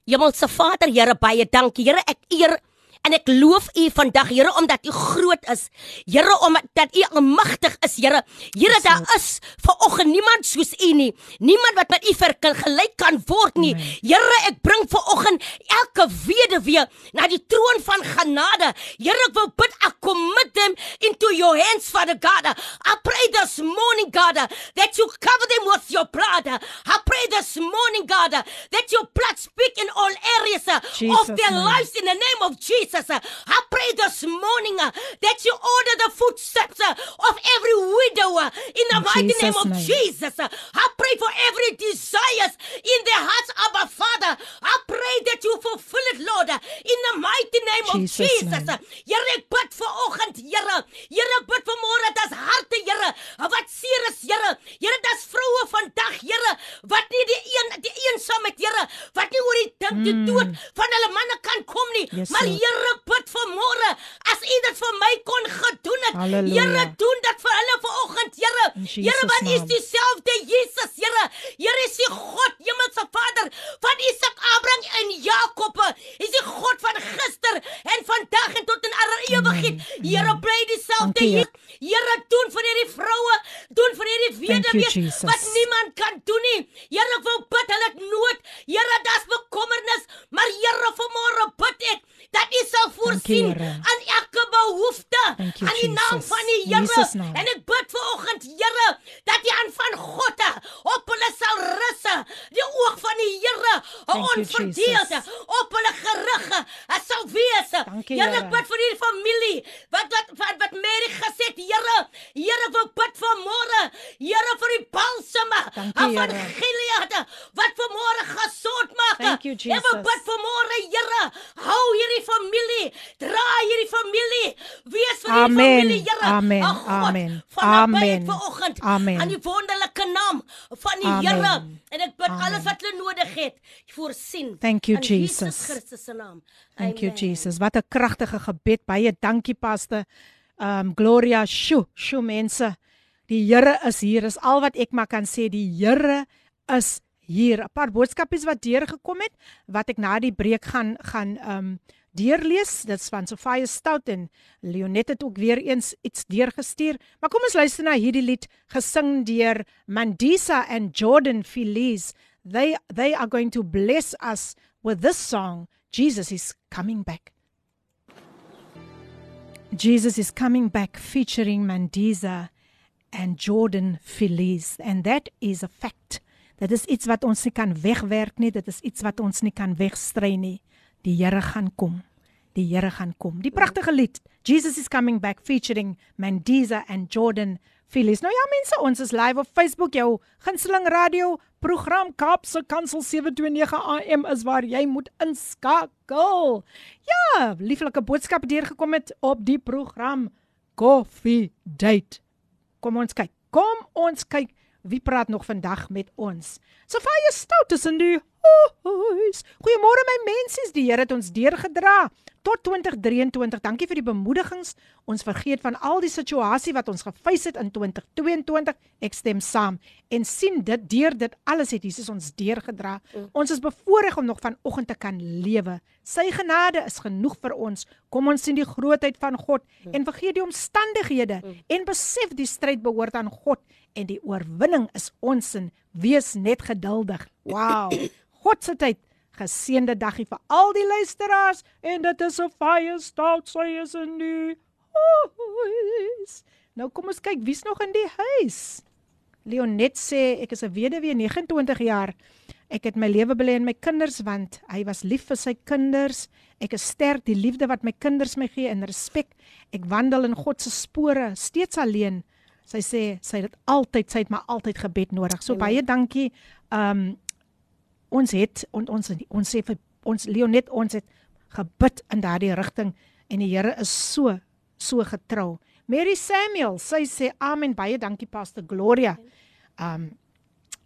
Hemelse Vader, Here baie dankie. Here, ek eer En ek loof U vandag, Here, omdat U groot is. Here, omdat U almagtig is, Here. Here, daar is vanoggend niemand soos U nie. Niemand wat met U vergelyk kan word nie. Here, ek bring vanoggend elke weduwee na die troon van genade. Here, ek wil bid, ek commit them into your hands, Father God. I pray this morning, God, that you cover them with your blood. I pray this morning, God, that your blood speak in all areas Jesus of their name. lives in the name of Jesus. Jesus. I pray this morning uh, that you order the footsteps uh, of every widow uh, in the in mighty Jesus name of name. Jesus. I pray for every desires in their hearts, Abba Father. I pray that you fulfill it, Lord, in the mighty name Jesus of Jesus. Here ek bid vir oggend, Here. Here ek bid vir môre dat harte, Here, wat seer is, Here. Here, dat's vroue vandag, Here, wat nie die een die eensaamheid, Here, wat nie oor die ding mm. die dood van hulle manne kan kom nie, yes, maar Here Here bid vir môre as U dit vir my kon gedoen het. Here doen dit vir hulle vanoggend, Here. Here want U is dieselfde Jesus, Here. Here is die God, Hemelse Vader, van Isak, Abraham en Jakob. Is die God van gister en vandag en tot in alle ewigheid. Here bly dieselfde hier. Here doen vir hierdie vroue, doen vir hierdie weduwees wat niemand kan doen nie. Here wil bid hulle nood. Here, daar's bekommernis, maar Here vanmôre bid ek dat U sal voorsien aan elke behoefte you, aan die naam Jesus. van die Here. En ek bid vir oggend, Here, dat die hand van God op hulle sal rus. Die oog van die Here onverdeeld op hulle gerig sal wees. Here, ek bid vir hierdie familie wat wat wat, wat Mary gesê het, Here, Here, wil bid vir môre. Here vir die balsame van Gilead wat vir môre gesond maak. Ek wil bid vir môre, Here, hou hierdie familie, dra hierdie familie. Wees vir Amen. familie, Here. Amen. God, Amen. Van Amen. vanoggend. Amen. Aan die wonderlike naam van die. Here. En ek bid Amen. alles wat hulle nodig het, voorsien. Thank you, in Jesus Jesus. Christus se naam. Thank you Amen. Jesus. Wat 'n kragtige gebed. Baie dankie Pastor. Um Gloria, sjo, sjo mense. Die Here is hier. Is al wat ek maar kan sê. Die Here is hier. 'n Paar boodskapies wat deurgekom het wat ek na die breek gaan gaan um deurlees. Dit's van Sofia Stout en Leonet het ook weer eens iets deurgestuur. Maar kom ons luister na hierdie lied gesing deur Mandisa and Jordan Feliz. They they are going to bless us with this song. Jesus is coming back. Jesus is coming back featuring Mandisa and Jordan Feliz and that is a fact. Dit is iets wat ons nie kan wegwerk nie, dit is iets wat ons nie kan wegstry nie. Die Here gaan kom. Die Here gaan kom. Die pragtige lied Jesus is coming back featuring Mandisa and Jordan Feliz. Nou ja mense, ons is live op Facebook, jou gunsteling radio program Kaapse Kansel 729 AM is waar jy moet inskakel. Ja, lieflike boodskap deurgekom het op die program Coffee Date. Kom ons kyk. Kom ons kyk wie praat nog vandag met ons. Sofia Stout is in die huis. Goeiemôre my mensies, die Here het ons deurgedra tot 2023. Dankie vir die bemoedigings. Ons vergeet van al die situasie wat ons gefees het in 2022. Ek stem saam en sien dit deur dit alles het Jesus ons deurgedra. Mm. Ons is bevoorreg om nog vanoggend te kan lewe. Sy genade is genoeg vir ons. Kom ons sien die grootheid van God mm. en vergeet die omstandighede mm. en besef die stryd behoort aan God en die oorwinning is ons in. Wees net geduldig. Wow. God se tyd. Geseënde dagie vir al die luisteraars en dit is 'n fire start sy is in die huis. Nou kom ons kyk wie's nog in die huis. Leonet sê ek is 'n weduwee 29 jaar. Ek het my lewe belê in my kinders want hy was lief vir sy kinders. Ek is sterk die liefde wat my kinders my gee en respek. Ek wandel in God se spore steeds alleen. Sy sê sy het altyd sy het maar altyd gebed nodig. So baie dankie. Um ons het on, ons ons sê vir ons Leonet ons het gebid in daardie rigting en die Here is so so getrou. Mary Samuel, sy sê amen baie dankie Pastor Gloria. Um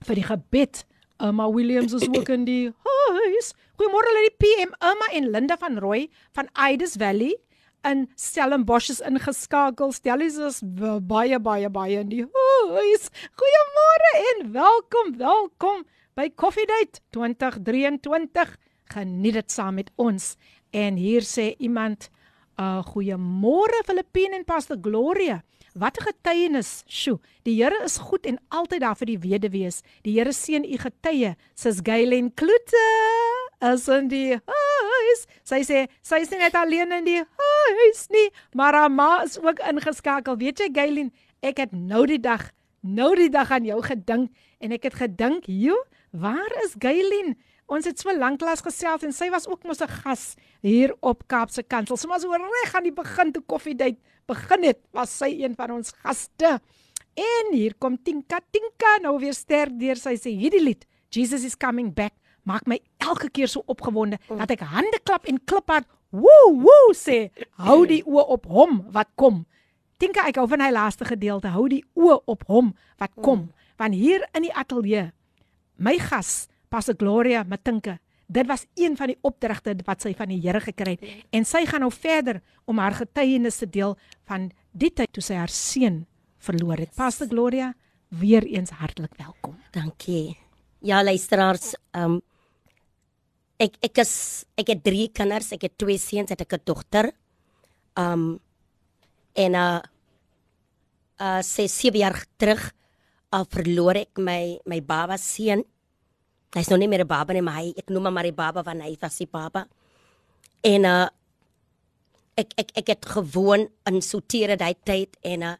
vir die gebed. Emma Williams is ook in die huis. Goeiemôre lê die PM Emma en Linda van Rooi van Ides Valley in Stellenbosch is ingeskakel. Stellies is baie baie baie in die huis. Goeiemôre en welkom, welkom by Coffee Date 2023. Geniet dit saam met ons. En hier sê iemand, uh goeiemôre Filippine en Pastor Gloria. Wat 'n getuienis. Sjoe, die Here is goed en altyd daar vir die weduwees. Die Here seën u getuie, sis Gailen Kloete. Is in die huis. Sy sê sy is nie net alleen in die huis nie, maar haar ma is ook ingeskakel. Weet jy Gailen, ek het nou die dag, nou die dag aan jou gedink en ek het gedink, "Jo, waar is Gailen?" Ons het so lanklaas gesels en sy was ook mos 'n gas hier op Kaapse Kansel. So maar so reg aan die begin toe koffiedייט begin het, was sy een van ons gaste. En hier kom Tinka Tinka nou weer sterk deur sy sê hierdie lied Jesus is coming back maak my elke keer so opgewonde dat ek hande klap en kliphard woe woe sê hou die oë op hom wat kom. Tinka ek hou van hy laaste gedeelte hou die oë op hom wat kom want hier in die ateljee my gas Pastor Gloria Matinke Dit was een van die opdragte wat sy van die Here gekry het en sy gaan nou verder om haar getuienis te deel van die tyd toe sy haar seun verloor het. Pastor Gloria, weer eens hartlik welkom. Dankie. Ja, luisteraars, um ek ek is ek het 3 kinders, ek het 2 seuns, het ek 'n dogter. Um en uh uh sy 7 jaar terug uh, verloor ek my my baba seun. Hy's nog nie meer 'n baba nie, maar hy ek noem hom maar die baba want hy was die baba. En uh ek ek ek het gewoon in sorteer daai tyd en uh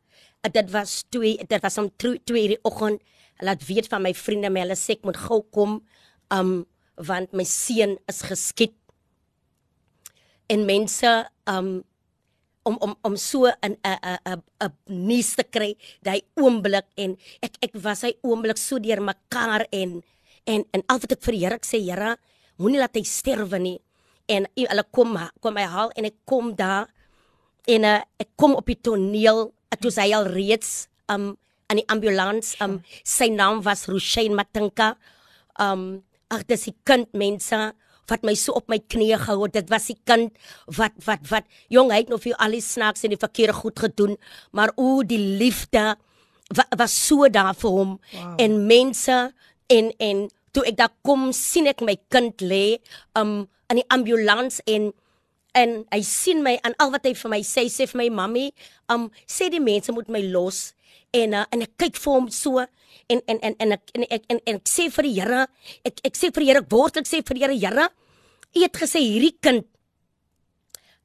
dit was twee dit was om 2 die oggend laat weet van my vriende my hulle sê ek moet gou kom um want my seun is geskiet en mense um om om om so 'n 'n 'n 'n nuus te kry daai oomblik en ek ek was hy oomblik so deur mekaar en en en al wat ek vir die Here sê Here moenie laat hy sterwe nie en hy- hulle kom kom hy haal en ek kom daar en uh, ek kom op die toneel, uh, toe sy al reeds um aan die ambulans, um sy naam was Rushain Matinka. Um ag dis die kind mense wat my so op my knieë gehou het. Dit was die kind wat wat wat jong hy het nog vir al die snacks en die verkeerde goed gedoen, maar o die liefde wa, was so daar vir hom wow. en mense en en toe ek daar kom sien ek my kind lê um in die ambulans en en hy sien my en al wat hy vir my sê sê vir my mammy um sê die mense moet my los en uh, en ek kyk vir hom so en en en en ek en ek en, en ek sê vir die Here ek ek sê vir die Here ek word ek sê vir die Here Here u het gesê hierdie kind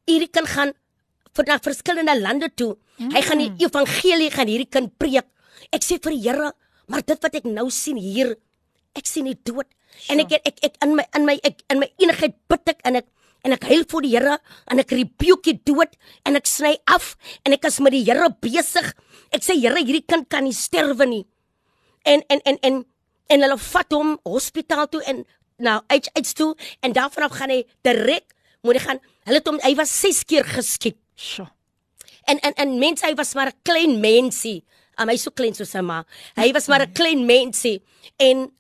hierdie kind gaan vir na verskillende lande toe mm. hy gaan die evangelie gaan hierdie kind preek ek sê vir die Here maar dit wat ek nou sien hier ek sien die dood sure. en ek ek ek in my in my ek in my enigheid bid ek en ek en ek huil voor die Here en ek rebuke die dood en ek sny af en ek is met die Here besig. Ek sê Here, hierdie kind kan nie sterwe nie. En en en en en hulle vat hom hospitaal toe en nou HH toe en daarvan af gaan hy direk moet hy gaan. Hulle het hom hy was 6 keer geskiet. Sjoe. En en en mense hy was maar 'n klein mensie. Am hy so klein soos sy ma. Hy was maar 'n klein mensie en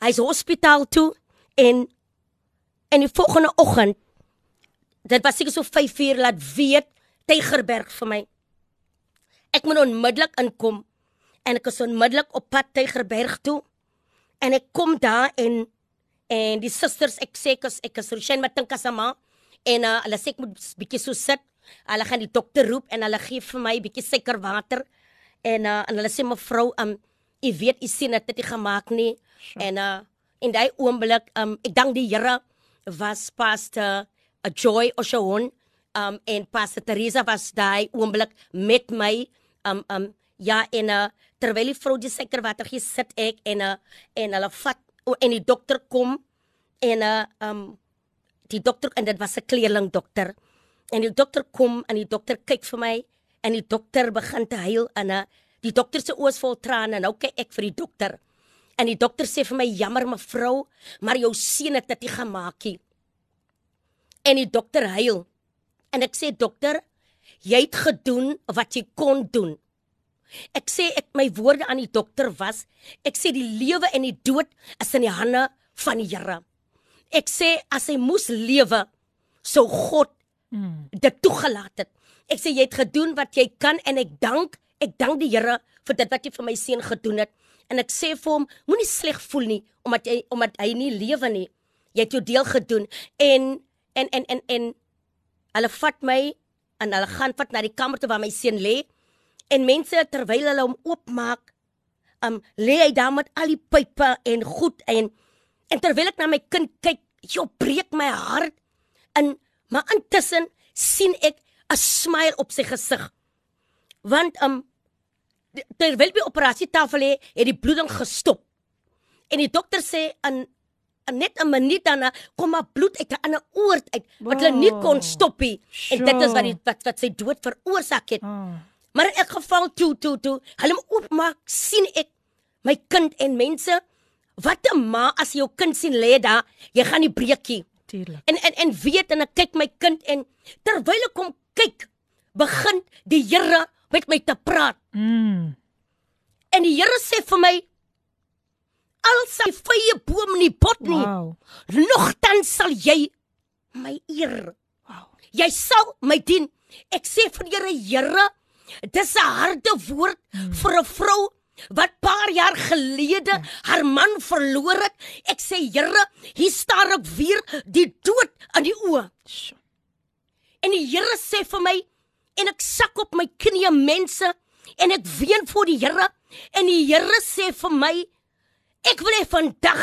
hy's hospitaal toe en en die volgende oggend dit was seker so 5 uur laat weet Tygerberg vir my. Ek moet onmiddellik inkom en ek is onmiddellik op pad Tygerberg toe. En ek kom daar en en die susters ek sê ek is ek is Rushen Matinka se ma en uh, hulle sê ek moet bietjie so sit. Hulle gaan die dokter roep en hulle gee vir my bietjie suikerwater en uh, en hulle sê mevrou um u weet u sien dit het nie gemaak nie. Sure. En uh in daai oomblik um ek dank die Here was pastor 'n joy Oshaon um en Pastor Teresa was daai oomblik met my um um ja en uh, terwyl die vrou die seker water gee sit ek en uh, en hulle vat en die dokter kom en uh, um die dokter en dit was 'n kleerling dokter en die dokter kom en die dokter kyk vir my en die dokter begin te huil en uh, die dokter se oë is vol trane en nou kyk ek vir die dokter. En die dokter sê vir my jammer mevrou maar jou seun het dit gemaak nie. En die dokter huil. En ek sê dokter, jy het gedoen wat jy kon doen. Ek sê ek my woorde aan die dokter was, ek sê die lewe en die dood is in die hande van die Here. Ek sê as hy moes lewe, sou God hmm. dit toegelaat het. Ek sê jy het gedoen wat jy kan en ek dank, ek dank die Here vir dit wat jy vir my seun gedoen het. En ek sê vir hom, moenie sleg voel nie omdat jy omdat hy nie lewe nie. Jy het jou deel gedoen en en en en en hulle vat my en hulle gaan vat na die kamer toe waar my seun lê. En mense terwyl hulle hom oopmaak um lê hy daar met al die pype en goed en en terwyl ek na my kind kyk jy breek my hart. En maar intussen sien ek 'n smile op sy gesig want um terwyl by operasietafel lê het die bloeding gestop. En die dokter sê aan net 'n minuut dan kom maar bloed uit 'n ander oort uit wat hulle nie kon stop nie. En dit is wat die wat wat sy dood veroorsaak het. Oh. Maar in elk geval toe toe toe, hulle oopmaak sien ek my kind en mense wat 'n ma as jou kind sien lê daar, jy gaan nie breekie. Tuurlik. En en en weet en ek kyk my kind en terwyl ek kom kyk, begin die Here met my te praat. Mm. En die Here sê vir my, al sy vrye boom in die pot nie. Wow. Nogtans sal jy my eer. Wow. Jy sal my dien. Ek sê vir Here, Here, dis 'n harde woord hmm. vir 'n vrou wat paar jaar gelede hmm. haar man verloor het. Ek sê Here, hier staar ek weer die dood aan die oë. En die Here sê vir my en ek sak op my knieë mense en ek ween voor die Here en die Here sê vir my Ek wil hê vandag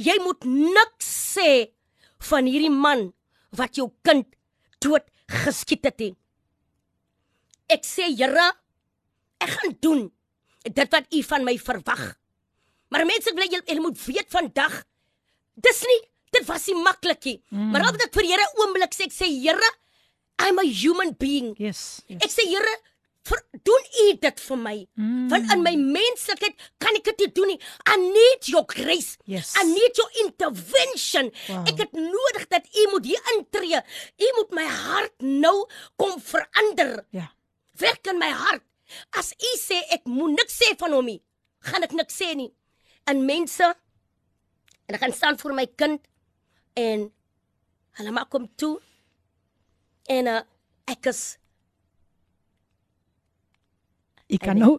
jy moet niks sê van hierdie man wat jou kind dood geskiet het nie. Ek sê Here, ek gaan doen dit wat u van my verwag. Maar mense wil jy, jy moet weet vandag dis nie dit was nie maklik nie. Mm. Maar altyd ek vir Here oomblik sê ek sê Here, I'm a human being. Yes. yes. Ek sê Here, vir doen u dit vir my. Mm. Want in my menslikheid kan ek dit nie doen nie. I need your grace. Yes. I need your intervention. Wow. Ek het nodig dat u moet hier intree. U moet my hart nou kom verander. Ja. Werk in my hart. As u sê ek moet niks sê van hom nie, gaan ek niks sê nie. En mense en ek gaan staan vir my kind en hulle maak hom toe. En uh, ek is Ek kan nou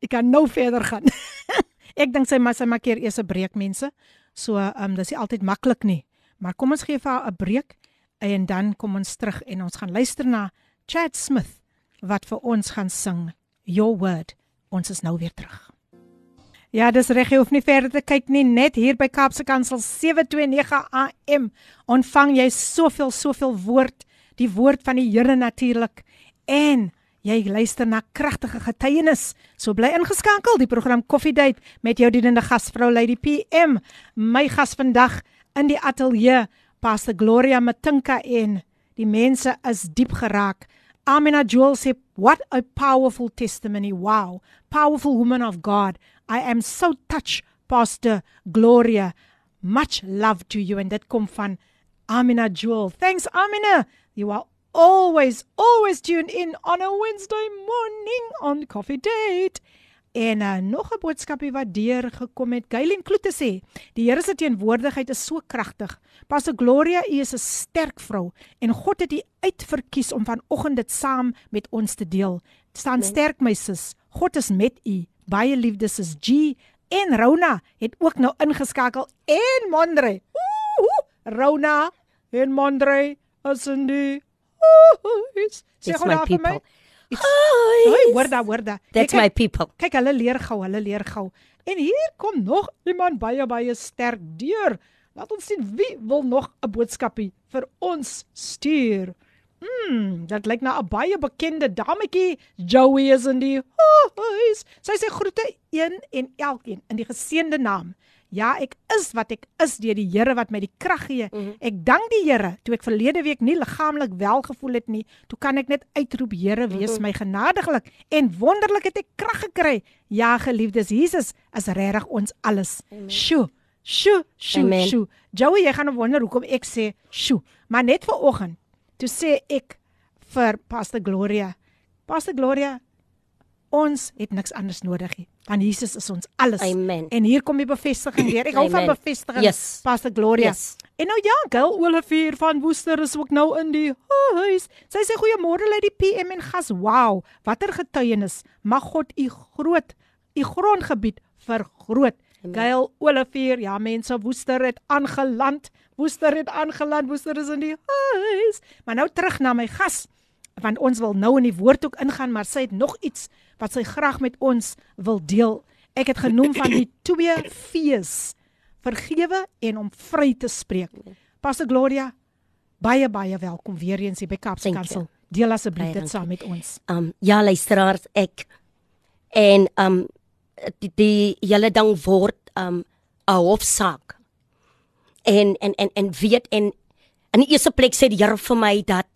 ek kan nou verder gaan. [LAUGHS] ek dink sy maar sy maak hier eers 'n breek mense. So ehm um, dis nie altyd maklik nie. Maar kom ons gee vir haar 'n breek en dan kom ons terug en ons gaan luister na Chad Smith wat vir ons gaan sing Your Word. Ons is nou weer terug. Ja, dis reg, jy hoef nie verder te kyk nie, net hier by Kaapse Kansel 729 AM ontvang jy soveel soveel woord, die woord van die Here natuurlik. En jy luister na kragtige getuienis. So bly ingeskakel, die program Coffee Date met jou dienende gasvrou Lady PM. My gas vandag in die ateljee, Pastor Gloria Matinka en die mense is diep geraak. Amina Joel sê, "What a powerful testimony. Wow. Powerful woman of God. I am so touched, Pastor Gloria. Much love to you." En dit kom van Amina Joel. Thanks Amina. You are always always tune in on a Wednesday morning on Coffee Date. En uh, nog 'n boodskapie wat deur gekom het. Gailen Kloete sê, die Here se teenwoordigheid is so kragtig. Pastor Gloria, u is 'n sterk vrou en God het u uitverkies om vanoggend dit saam met ons te deel. Staan sterk my sis. God is met u. Baie liefde sis G en Rona het ook nou ingeskakel en Mondre. Ooh, Rona en Mondre is in die huis. Sê It's gou my daar vir my. people. It's-. Hoi, hoor daar, hoor daar. That's Jy my kyk- people. Kyk, hulle leer gou, hulle leer gou. En hier kom nog iemand baie baie sterk deur. Laat ons sien wie wil nog 'n boodskapie vir ons stuur. Mm, dit lyk na 'n baie bekende dametjie. Joey is in die huis. Sy sê groete een en elkeen in die geseënde naam. Ja, ek is wat ek is deur die Here wat my die krag gee. Mm -hmm. Ek dank die Here toe ek verlede week nie liggaamlik wel gevoel het nie. Toe kan ek net uitroep, Here, wees mm -hmm. my genadiglik en wonderlik het ek krag gekry. Ja, geliefdes, Jesus is regtig ons alles. Sjoe. Sjoe, sjoe, Amen. sjoe. Joey, jy gaan nou wonder hoekom ek sê sjoe. Maar net vir oggend, toe sê ek vir Pastor Gloria, Pastor Gloria, ons het niks anders nodig nie. Want Jesus is ons alles. Amen. En hier kom die bevestiging weer. Ek hou van Amen. bevestiging. Yes. Pastor Gloria. Yes. En nou ja, Gail Olivier van Woester is ook nou in die huis. Sy sê goeiemôre uit die PM en gas. Wow, watter getuienis. Mag God u groot u grondgebied vergroot. Gail Olivier, ja mense, Woester het aangeland. Woester het aangeland. Woester is in die huis. Maar nou terug na my gas want ons wil nou in die woord ook ingaan, maar sy het nog iets wat sy graag met ons wil deel. Ek het genoem van die [CLEARS THROAT] twee V's: vergewe en om vry te spreek. Pastor Gloria, baie baie welkom weer eens hier by Kaapse. Kansel. Deel asseblief dit saam met ons. Um ja luisteraars, ek en um die, die hele ding word um 'n hofsaak. En en en en weet en in die eerste plek sê die Here vir my dat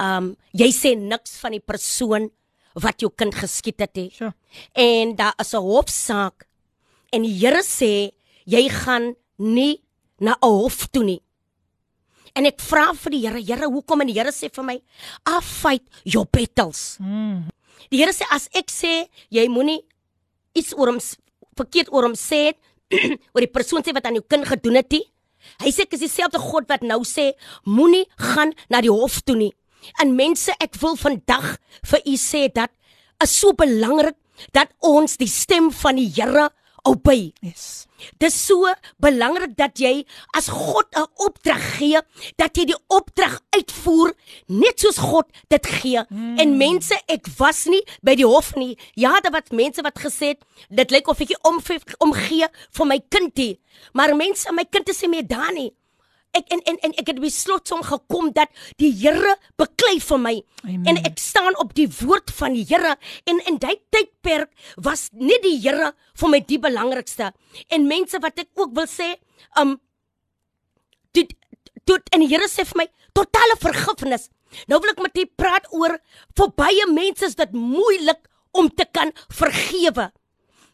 um jy sê niks van die persoon wat jou kind geskiet het nie. Sure. En daar is 'n hofsaak en die Here sê jy gaan nie na 'n hof toe nie. En ek vra vir die Here, Here, hoekom en die Here sê vir my, "I fight your battles." Mm. Die Here sê as ek sê jy moenie iets oor hom verkeerd oor hom sê [CLEARS THROAT] oor die persoon sê wat aan jou kind gedoen het nie. Hy sê ek is dieselfde God wat nou sê moenie gaan na die hof toe nie. En mense, ek wil vandag vir u sê dat is so belangrik dat ons die stem van die Here obey. Yes. Dis so belangrik dat jy as God 'n opdrag gee, dat jy die opdrag uitvoer net soos God dit gee. Mm. En mense, ek was nie by die hof nie. Ja, daar was mense wat gesê het dit lyk of ek nie om omgee vir my kindie. Maar mense, my kind is nie meer daar nie. Ek en en en ek het besluit om gekom dat die Here beklei vir my Amen. en ek staan op die woord van die Here en in daai tydperk was net die Here vir my die belangrikste. En mense wat ek ook wil sê, um dit dit en die Here sê vir my totale vergifnis. Nou wil ek met u praat oor vir baie mense is dit moeilik om te kan vergewe.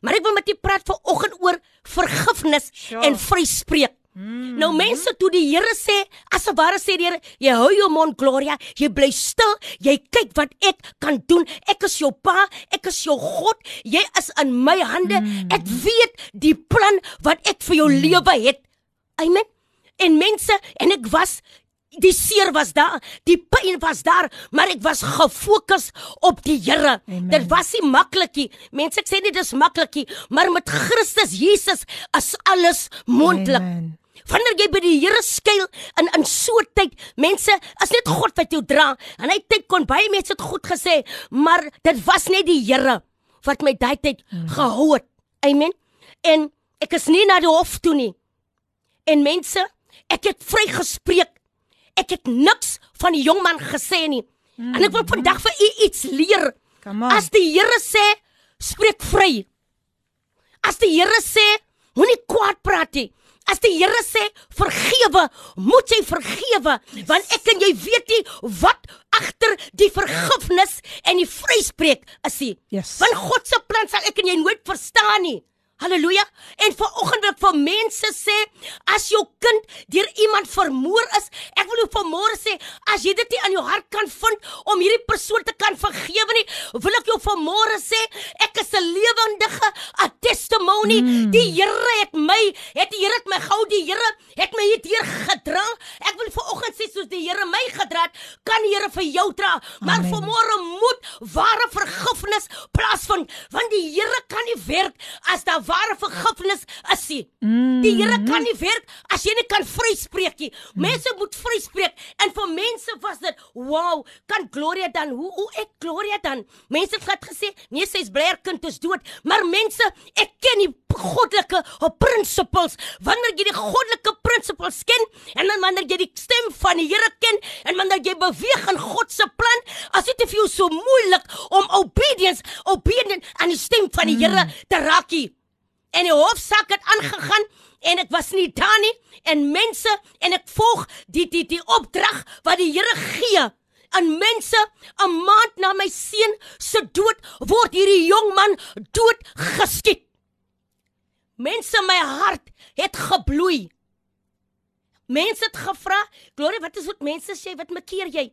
Maar ek wil met u praat vanoggend oor vergifnis Sure. en vryspreek. Mm. Nou mense toe die Here sê, as 'n ware sê die Here, jy hou jou mond Gloria, jy bly stil, jy kyk wat ek kan doen. Ek is jou pa, ek is jou God, jy is in my hande. Mm. Ek weet die plan wat ek vir jou mm. lewe het. Amen. En mense, en ek was die seer was daar, die pyn was daar, maar ek was gefokus op die Here. Dit was nie maklikie. Mense ek sê nie dis maklikie, maar met Christus Jesus is alles moontlik. Amen. Wanneer jy by die Here skuil in in so 'n tyd, mense, is net God wat jou dra. En hy tyd kon baie mense dit goed gesê, maar dit was net die Here wat my daai tyd mm. gehou het. Amen. En ek is nie na die hof toe nie. En mense, ek het vrygespreek. Ek het niks van die jong man gesê nie. Mm. En ek wil vandag vir u iets leer. As die Here sê, spreek vry. As die Here sê, moenie kwaad praat nie. As die Here sê vergewe, moet jy vergewe, want ek en jy weet nie wat agter die vergifnis en die vryspreek is nie. Yes. Want God se plan sal ek en jy nooit verstaan nie. Halleluja. En vanoggend wil ek vir mense sê, as jou kind deur iemand vermoor is, ek wil jou vanmôre sê, as jy dit nie aan jou hart kan vind om hierdie persoon te kan vergewe nie, wil ek jou vanmôre sê, ek is 'n lewendige testimony. Mm. Die Here het my, het die Here het my gehou, die Here het my hierdeur gedra. Ek wil vanoggend sê soos die Here my gedra het, kan die Here vir jou dra. Maar vanmôre moet ware vergifnis plaasvind, want die Here kan nie werk as daar ware vergifnis is nie. Mm. Die Here kan nie werk as jy nie kan vryspreek nie. Mense moet vryspreek en vir mense was dit, wow, kan Gloria dan hoe hoe ek Gloria dan? Mense het glad gesê, nee, sy's bly haar kind is dood, maar mense, ek ken die goddelike principles. Wanneer jy die goddelike principles ken en dan wanneer jy die stem van die Here ken en wanneer jy beweeg in God se plan, as dit vir jou so moeilik om obedience, obedient aan die stem van die Here te raak. nie. En die hofsaak het aangegaan en ek was nie daar nie en mense en ek volg die die die opdrag wat die Here gee aan mense 'n maand na my seun se dood word hierdie jong man dood geskiet. Mense my hart het gebloei. Mense het gevra, "Gloria, wat is dit mense sê wat makeer jy?"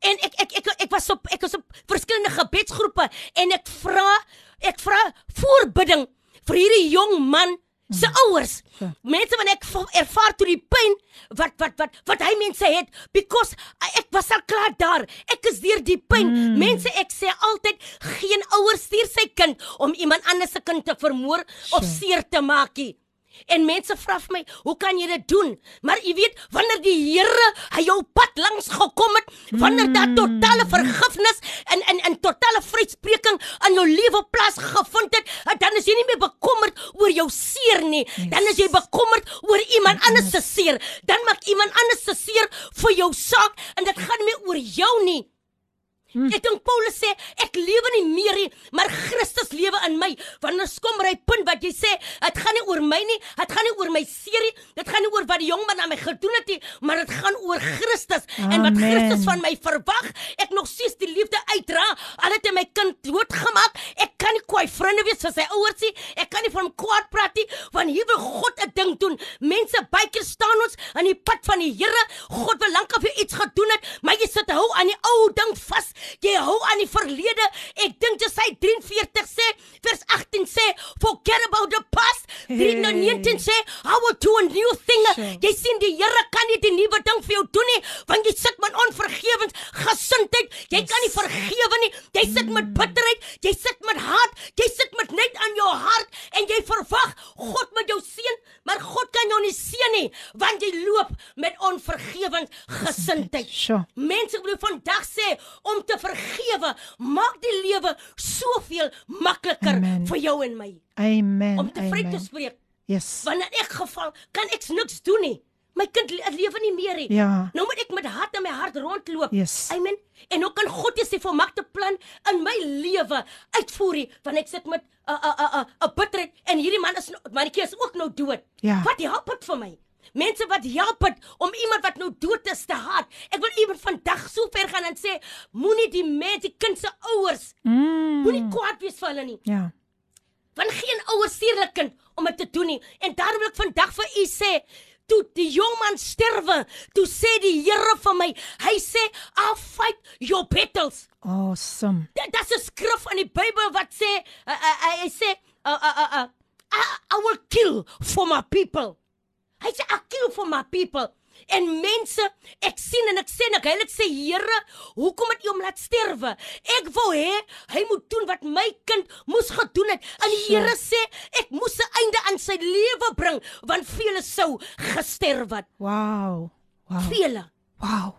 En ek ek ek ek was op ek was op verskillende gebedsgroepe en ek vra ek vra voorbidding vir hierdie jong man se ouers. Ja. Mense wat ek ervaar toe die pyn wat wat wat wat hy mense het because ek was al klaar daar. Ek is deur die pyn. Mm. Mense ek sê altyd geen ouer stuur sy kind om iemand anders se kind te vermoor of seer te maak nie. En mense vra vir my, "Hoe kan jy dit doen?" Maar jy weet, wanneer die Here hy jou pad langs gekom het, wanneer daar totale vergifnis en en en totale vryspreking aan jou lewe plaas gevind het, eh, dan is jy nie meer bekommerd oor jou seer nie. Dan is jy bekommerd oor iemand anders se seer. Dan maak iemand anders se seer vir jou saak en dit gaan nie meer oor jou nie. Hmm. Ek dink Paulus sê ek lewe nie meer nie, maar Christus lewe in my. Wanneer kom hy punt wat jy sê, dit gaan nie oor my nie, dit gaan nie oor my seer nie, dit gaan nie oor wat die jong man aan my gedoen het nie, maar dit gaan oor Christus en wat Amen. Christus van my verwag. Ek nog steeds die liefde uitdra. Al het hy my kind doodgemaak, ek kan nie kwaai vriende wees vir sy ouers nie. Ek kan nie van hom kwaad praat nie, want hier wil God 'n ding doen. Mense baie keer staan ons aan die pad van die Here. God wil lank of jy iets gedoen het, maar jy sit hou aan die ou ding vas. Jy hou aan die verlede. Ek dink dis hy 43 sê, vers 18 sê, forget about the past. 19 sê, I will do a new thing. Sure. Jy sien die Here kan nie die nuwe ding vir jou doen nie, want jy sit met onvergewens, gesindheid. Jy kan nie vergewe nie. Jy sit met bitterheid, jy sit met haat, jy sit met net aan jou hart en jy verwag God moet jou seën, maar God kan jou nie seën nie, want jy loop met onvergewens gesindheid. Sure. Mense wil vandag sê om te vergewe maak die lewe soveel makliker Amen. vir jou en my Amen. om te vry te spreek. Yes. In elk geval kan ek niks doen nie. My kind le lewe nie meer nie. Ja. Nou moet ek met hart in my hart rondloop. Yes. Amen. En hoe kan God jy sy volmaakte plan in my lewe uitvoer nie? Want ek sit met 'n 'n 'n 'n bitterheid en hierdie man is nou- mannetjie is ook nou dood. Ja. Wat help dit vir my? Mense wat help het om iemand wat nou dood is te haat. Ek wil iemand vandag so ver gaan en sê moenie die mense, die kind se ouers, Mm. moenie kwaad wees vir hulle nie. Ja. Want geen ouer stuur hulle kind om dit te doen nie. En daarom wil ek vandag vir u sê, toe die jong man sterwe, toe sê die Here vir my, hy sê, "I'll fight your battles." Awesome. Dit is 'n skrif in die Bybel wat sê, uh, uh, hy sê, uh, uh, uh, uh, I, "I will kill for my people." Hy sê, "I kill for my people." En mense, ek sien en ek sê en ek heilig sê Here, hoekom het U hom laat sterwe? Ek wou hê hy moet doen wat my kind moes gedoen het. En die Here sê ek moes 'n einde aan sy lewe bring want vele sou gesterf het. Wow. Wow. Vele. Wow.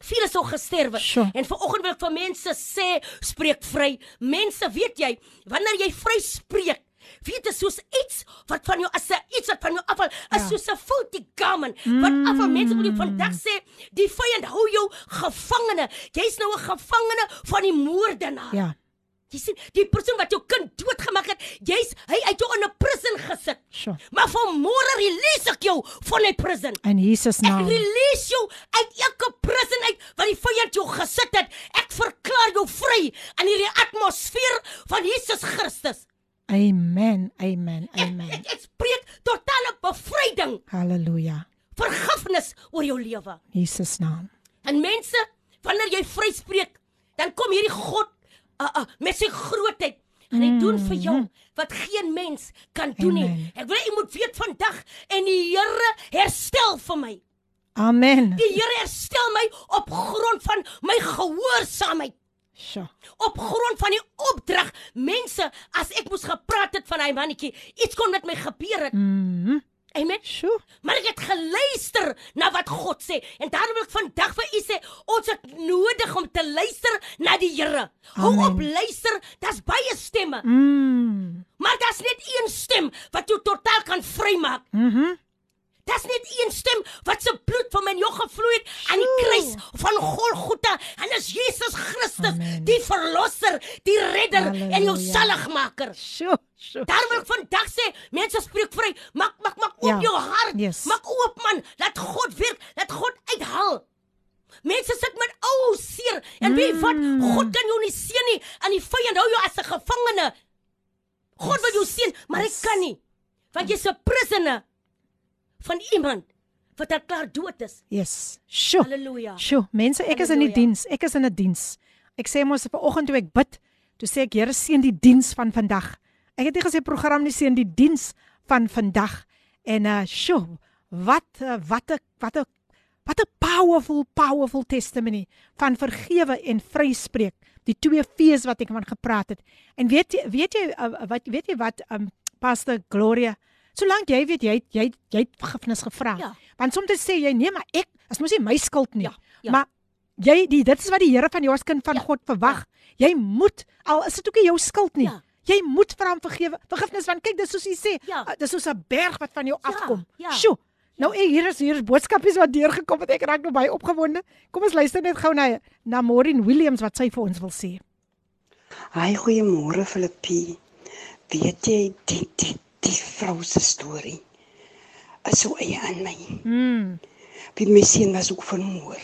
Vele sou gesterf het. Sure. En vanoggend wil ek vir mense sê, spreek vry. Mense, weet jy, wanneer jy vry spreek, weet dit soos iets wat van jou as 'n iets wat van jou afval, is Ja. soos 'n filthy garment. Wat afval mense wil vandag sê, die vyand hou jou gevangene. Jy's nou 'n gevangene van die moordenaar. Ja. Jy sien, die persoon wat jou kind doodgemaak het, jy's hy het jou in 'n prison gesit. Sure. Maar vanmôre release ek jou van die prison. In Jesus Ek naam. release jou uit elke prison uit wat die vyand jou gesit het. Ek verklaar jou vry in hierdie atmosfeer van Jesus Christus. Amen. Amen. Ek, Amen. ek, ek spreek totale bevryding, Halleluja. vergifnis oor jou lewe. Jesus naam. En mense, wanneer jy vry spreek, dan kom hierdie God uh, uh, met sy grootheid en hy doen vir jou wat geen mens kan doen nie. Amen. Ek wil jy moet weet vandag en die Here herstel vir my. Amen. Die Here herstel my op grond van my gehoorsaamheid. Sure. op grond van die opdrag mense as ek moes gepraat het van hy mannetjie iets kon met my gebeur het Mhm. amen Sure. maar ek het geluister na wat God sê en daarom wil ek vandag vir u sê ons het nodig om te luister na die Here hou op luister daar's baie stemme Mm. maar daar's net een stem wat jou totaal kan vrymaak Mhm. Dis net een stem wat se bloed van my jou gevloei het aan die kruis van Golgotha en dis Jesus Christus, Amen. die verlosser, die redder en jou Halleluja. saligmaker. Sure. Sure. Daar wil ek vandag sê, mense spreek vry. Maak maak maak oop Ja. jou hart. Yes. Maak oop man, laat God werk, laat God uithaal. Mense sit met ou seer en weet wat, Mm. God kan jou nie seën nie en die vyand hou jou as 'n gevangene. God wil jou seën, maar hy kan nie. Want jy's 'n prisoner van iemand wat al klaar dood is. Yes. Sure. Halleluja. Sjoe, mense, ek is in die Halleluja. diens. Ek is in 'n diens. Ek sê mos op 'n oggend toe ek bid, toe sê ek Here seën die diens van vandag. Ek het nie gesê program nie seën die diens van vandag. En uh sjoe, wat uh, wat 'n wat 'n wat 'n powerful powerful testimony van vergewe en vryspreek. Die twee fees wat ek van gepraat het. En weet jy weet jy uh, wat weet jy wat um Pastor Gloria Solank jy weet jy jy jy het vergifnis gevra. Ja. Want soms sê jy nee, maar ek as mos nie my skuld nie. Ja, ja. Maar jy die dit is wat die Here van jou as kind van Ja, God verwag. Jy moet al is dit ook nie jou skuld nie. Ja. Jy moet vir hom vergewe. Vergifnis want kyk dis soos jy sê, Ja. uh, dis soos 'n berg wat van jou Ja, afkom. ja. Sjoe. Nou eh, hier is hier is boodskapies wat deurgekom het. Ek raak nou baie opgewonde. Kom ons luister net gou na na Maureen Williams wat sy vir ons wil sê. Hi, goeiemôre Filippie. Weet jy die die die vrou se storie is so eie aan my. Mm. Wie my seun was ook vermoor.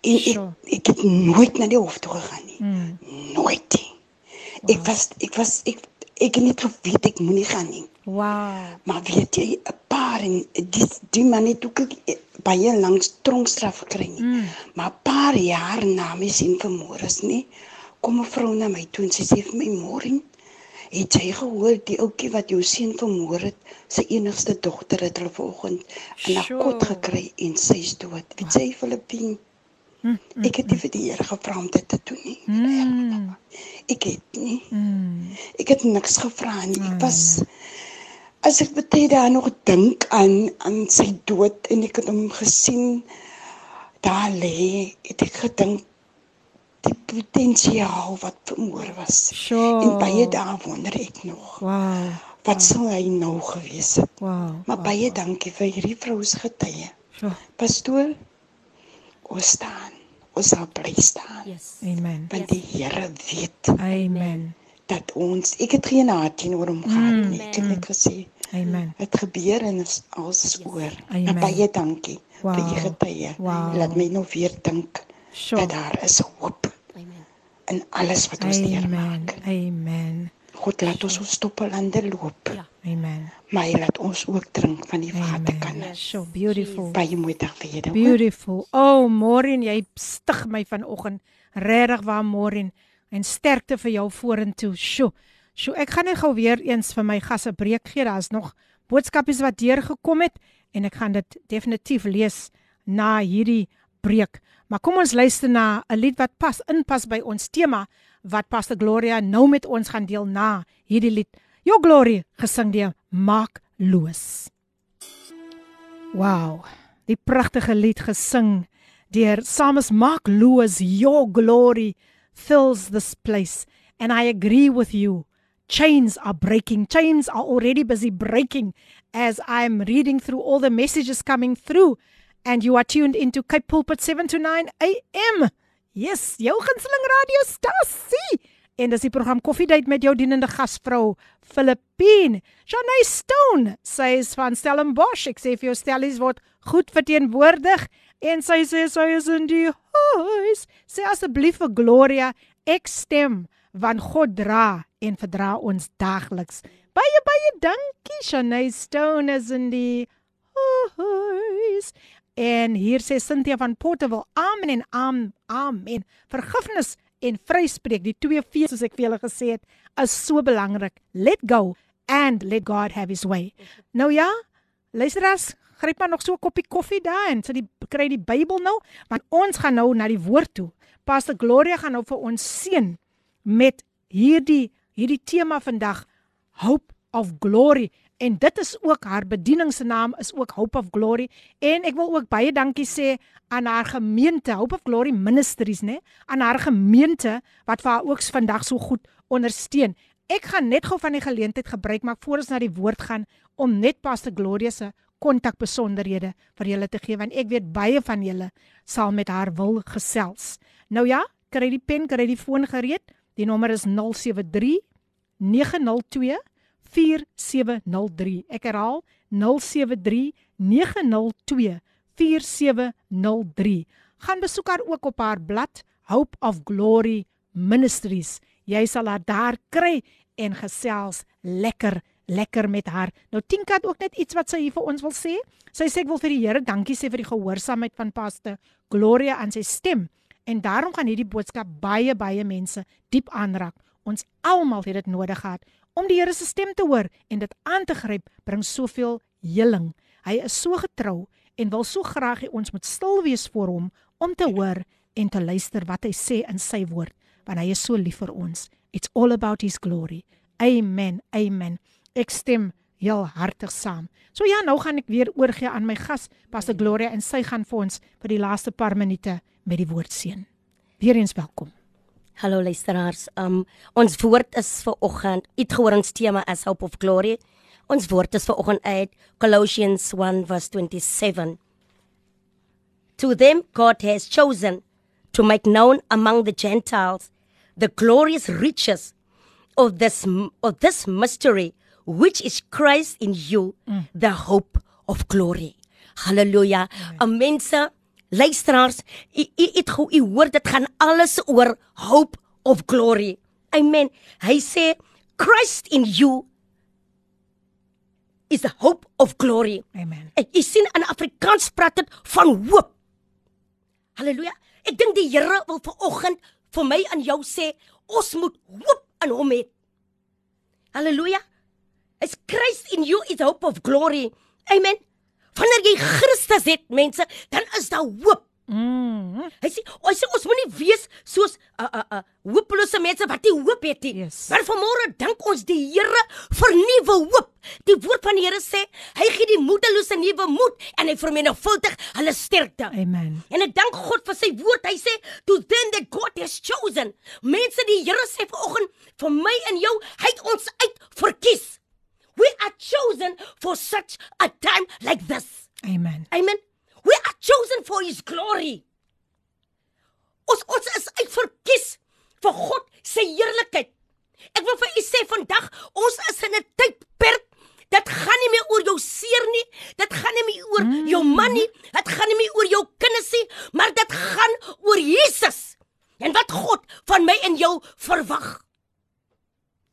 En Sure. ek ek het nooit na die hof toe gegaan nie. Mm. Nooit. nie. Ek was ek was ek ek het net geweet ek moenie gaan nie. Wow. Maar weet jy, 'n paar en die die man het ook baie lank tronkstraf gekry nie. Mm. Maar 'n paar jaar na my sien vermoor is nie, kom 'n vrou na my toe en sy sê vir my môre, het jy gehoor die ouetjie wat jou seun vermoor het, sy enigste dogter het hulle vanoggend in 'n kot gekry en sy's dood. Weet jy Filippien? Mm, Ek het nie vir die Here gevra om dit te doen nie. Mm. Ek het nie. Mm. Ek het niks gevra nie. Ek was as ek baie daar nog dink aan aan sy dood en ek het hom gesien daar lê, het ek gedink die potensiaal wat vermoor was. Sjoe. En baie dae wonder ek nog, Wow. wat sou hy nou gewees het? Wow. Maar wow. baie dankie vir hierdie vrou se getuie. Sjoe. Pastoor, ons staan. Ons sal bly staan. Yes. Amen. Want die Here weet Amen. dat ons ek het geen haat teenoor hom gehad nie. Ek het net gesê Amen. Dit gebeur en is alles is oor. Amen. Maar baie dankie vir Wow. u getuie. Wow. Laat my nog weer dink Sure. dat daar is hoop in alles wat ons Amen. deurmaak. Amen. God laat ons ons stoppelande loop. Ja. Amen. Maar hy laat ons ook drink van die waterkan. Amen. So beautiful. Baie mooi dag vir julle. Beautiful. Oh, Maureen, jy stig my vanoggend. Regtig waar, Maureen. En sterkte vir jou vorentoe. Sjoe. Sjoe, ek gaan net gou weer eens vir my gasse breek gee. Daar's nog boodskapies wat deurgekom het en ek gaan dit definitief lees na hierdie breek. Maar kom ons luister na 'n lied wat pas inpas by ons tema wat Pastor Gloria nou met ons gaan deel na hierdie lied. Your Glory gesing deur Mark Loos. Wow, die pragtige lied gesing deur Samus Mark Loos Your Glory fills this place and I agree with you. Chains are breaking. Chains are already busy breaking as I'm reading through all the messages coming through and you are tuned into Cape Pulpit 7 to 9 AM. Yes, jou gunsteling radiostasie. En dis die program Koffiedייט met jou dienende gasvrou Filippine. Janay Stone sê is van Stellenbosch. Ek sê vir jou Stellies word goed verteenwoordig en sy sê sy is in die huis. Sê asseblief vir Gloria, ek stem want God dra en verdra ons daagliks. Baie baie dankie Janay Stone is in die huis. En hier sê Cynthia van Porterville, amen en am, amen. Vergifnis en vryspreek, die twee V's soos ek vir julle gesê het, is so belangrik. Let go and let God have his way. Nou ja, luisteraars, gryp maar nog so 'n koppie koffie daar en sit die kry die Bybel nou, want ons gaan nou na die woord toe. Pastor Gloria gaan nou vir ons seën met hierdie hierdie tema vandag, Hope of Glory. En dit is ook haar bediening se naam is ook Hope of Glory en ek wil ook baie dankie sê aan haar gemeente Hope of Glory Ministries nê aan haar gemeente wat vir haar ook vandag so goed ondersteun. Ek gaan net gou van die geleentheid gebruik maak voor ons na die woord gaan om net Pastor Gloria se kontakbesonderhede vir julle te gee want ek weet baie van julle sal met haar wil gesels. Nou ja, kry die pen, kry die foon gereed. Die nommer is 073 902 4703. Ek herhaal 073 902 4703. Gaan besoek haar ook op haar blad Hope of Glory Ministries. Jy sal haar daar kry en gesels lekker lekker met haar. Nou Tinka het ook net iets wat sy hier vir ons wil sê. Sy sê ek wil vir die Here dankie sê vir die gehoorsaamheid van Pastor Gloria aan sy stem. En daarom gaan hierdie boodskap baie baie mense diep aanraak. Ons almal het dit nodig gehad om die Here se stem te hoor en dit aan te gryp bring soveel heling. Hy is so getrou en wil so graag hê ons moet stil wees voor hom om te hoor en te luister wat hy sê in sy woord want hy is so lief vir ons. It's all about his glory. Amen. Amen. Ek stem heel hartig saam. So ja, nou gaan ek weer oorgee aan my gas, Pastor Gloria en sy gaan vir ons vir die laaste paar minute met die woord seën. Weereens welkom. Hallo luisteraars. Um ons woord is vir oggend. Het gehoor ons tema as Hope of Glory. Ons woord is vir oggend uit Colossians 1 verse 27. To them God has chosen to make known among the Gentiles the glorious riches of this of this mystery which is Christ in you, mm. the hope of glory. Halleluja. Mm. Mense, luisteraars, u u het gou u hoor dit gaan alles oor hope of glory. Amen. Hy sê Christ in you is the hope of glory. Amen. Ek jy sien in Afrikaans praat dit van hoop. Halleluja. Ek dink die Here wil vanoggend vir my en jou sê ons moet hoop in hom hê. Halleluja. Is Christ in you is hope of glory. Amen. Wanneer jy Christus het, mense, dan is daar hoop. Mm. Hy sê, ons sê ons moenie wees soos 'n uh, 'n uh, uh, hopelose mense wat nie hoop het nie. Yes. Maar vanmôre dink ons die Here vir nuwe hoop. Die woord van die Here sê, hy gee die moedelose nuwe moed en hy vermenigvuldig hulle sterkte. Amen. En ek dank God vir sy woord. Hy sê, "To them that God has chosen." Mense, die Here sê vanoggend vir my en jou, hy het ons uit verkies. We are chosen for such a time like this. Amen. Amen. We are chosen for his glory. Ons ons is uitverkies vir God se heerlikheid. Ek wil vir u sê vandag, ons is in 'n tydperk Dit gaan nie meer oor jou seer nie, dit gaan nie meer oor mm. jou man nie, dit gaan nie meer oor jou kinders nie, maar dit gaan oor Jesus en wat God van my en jou verwag.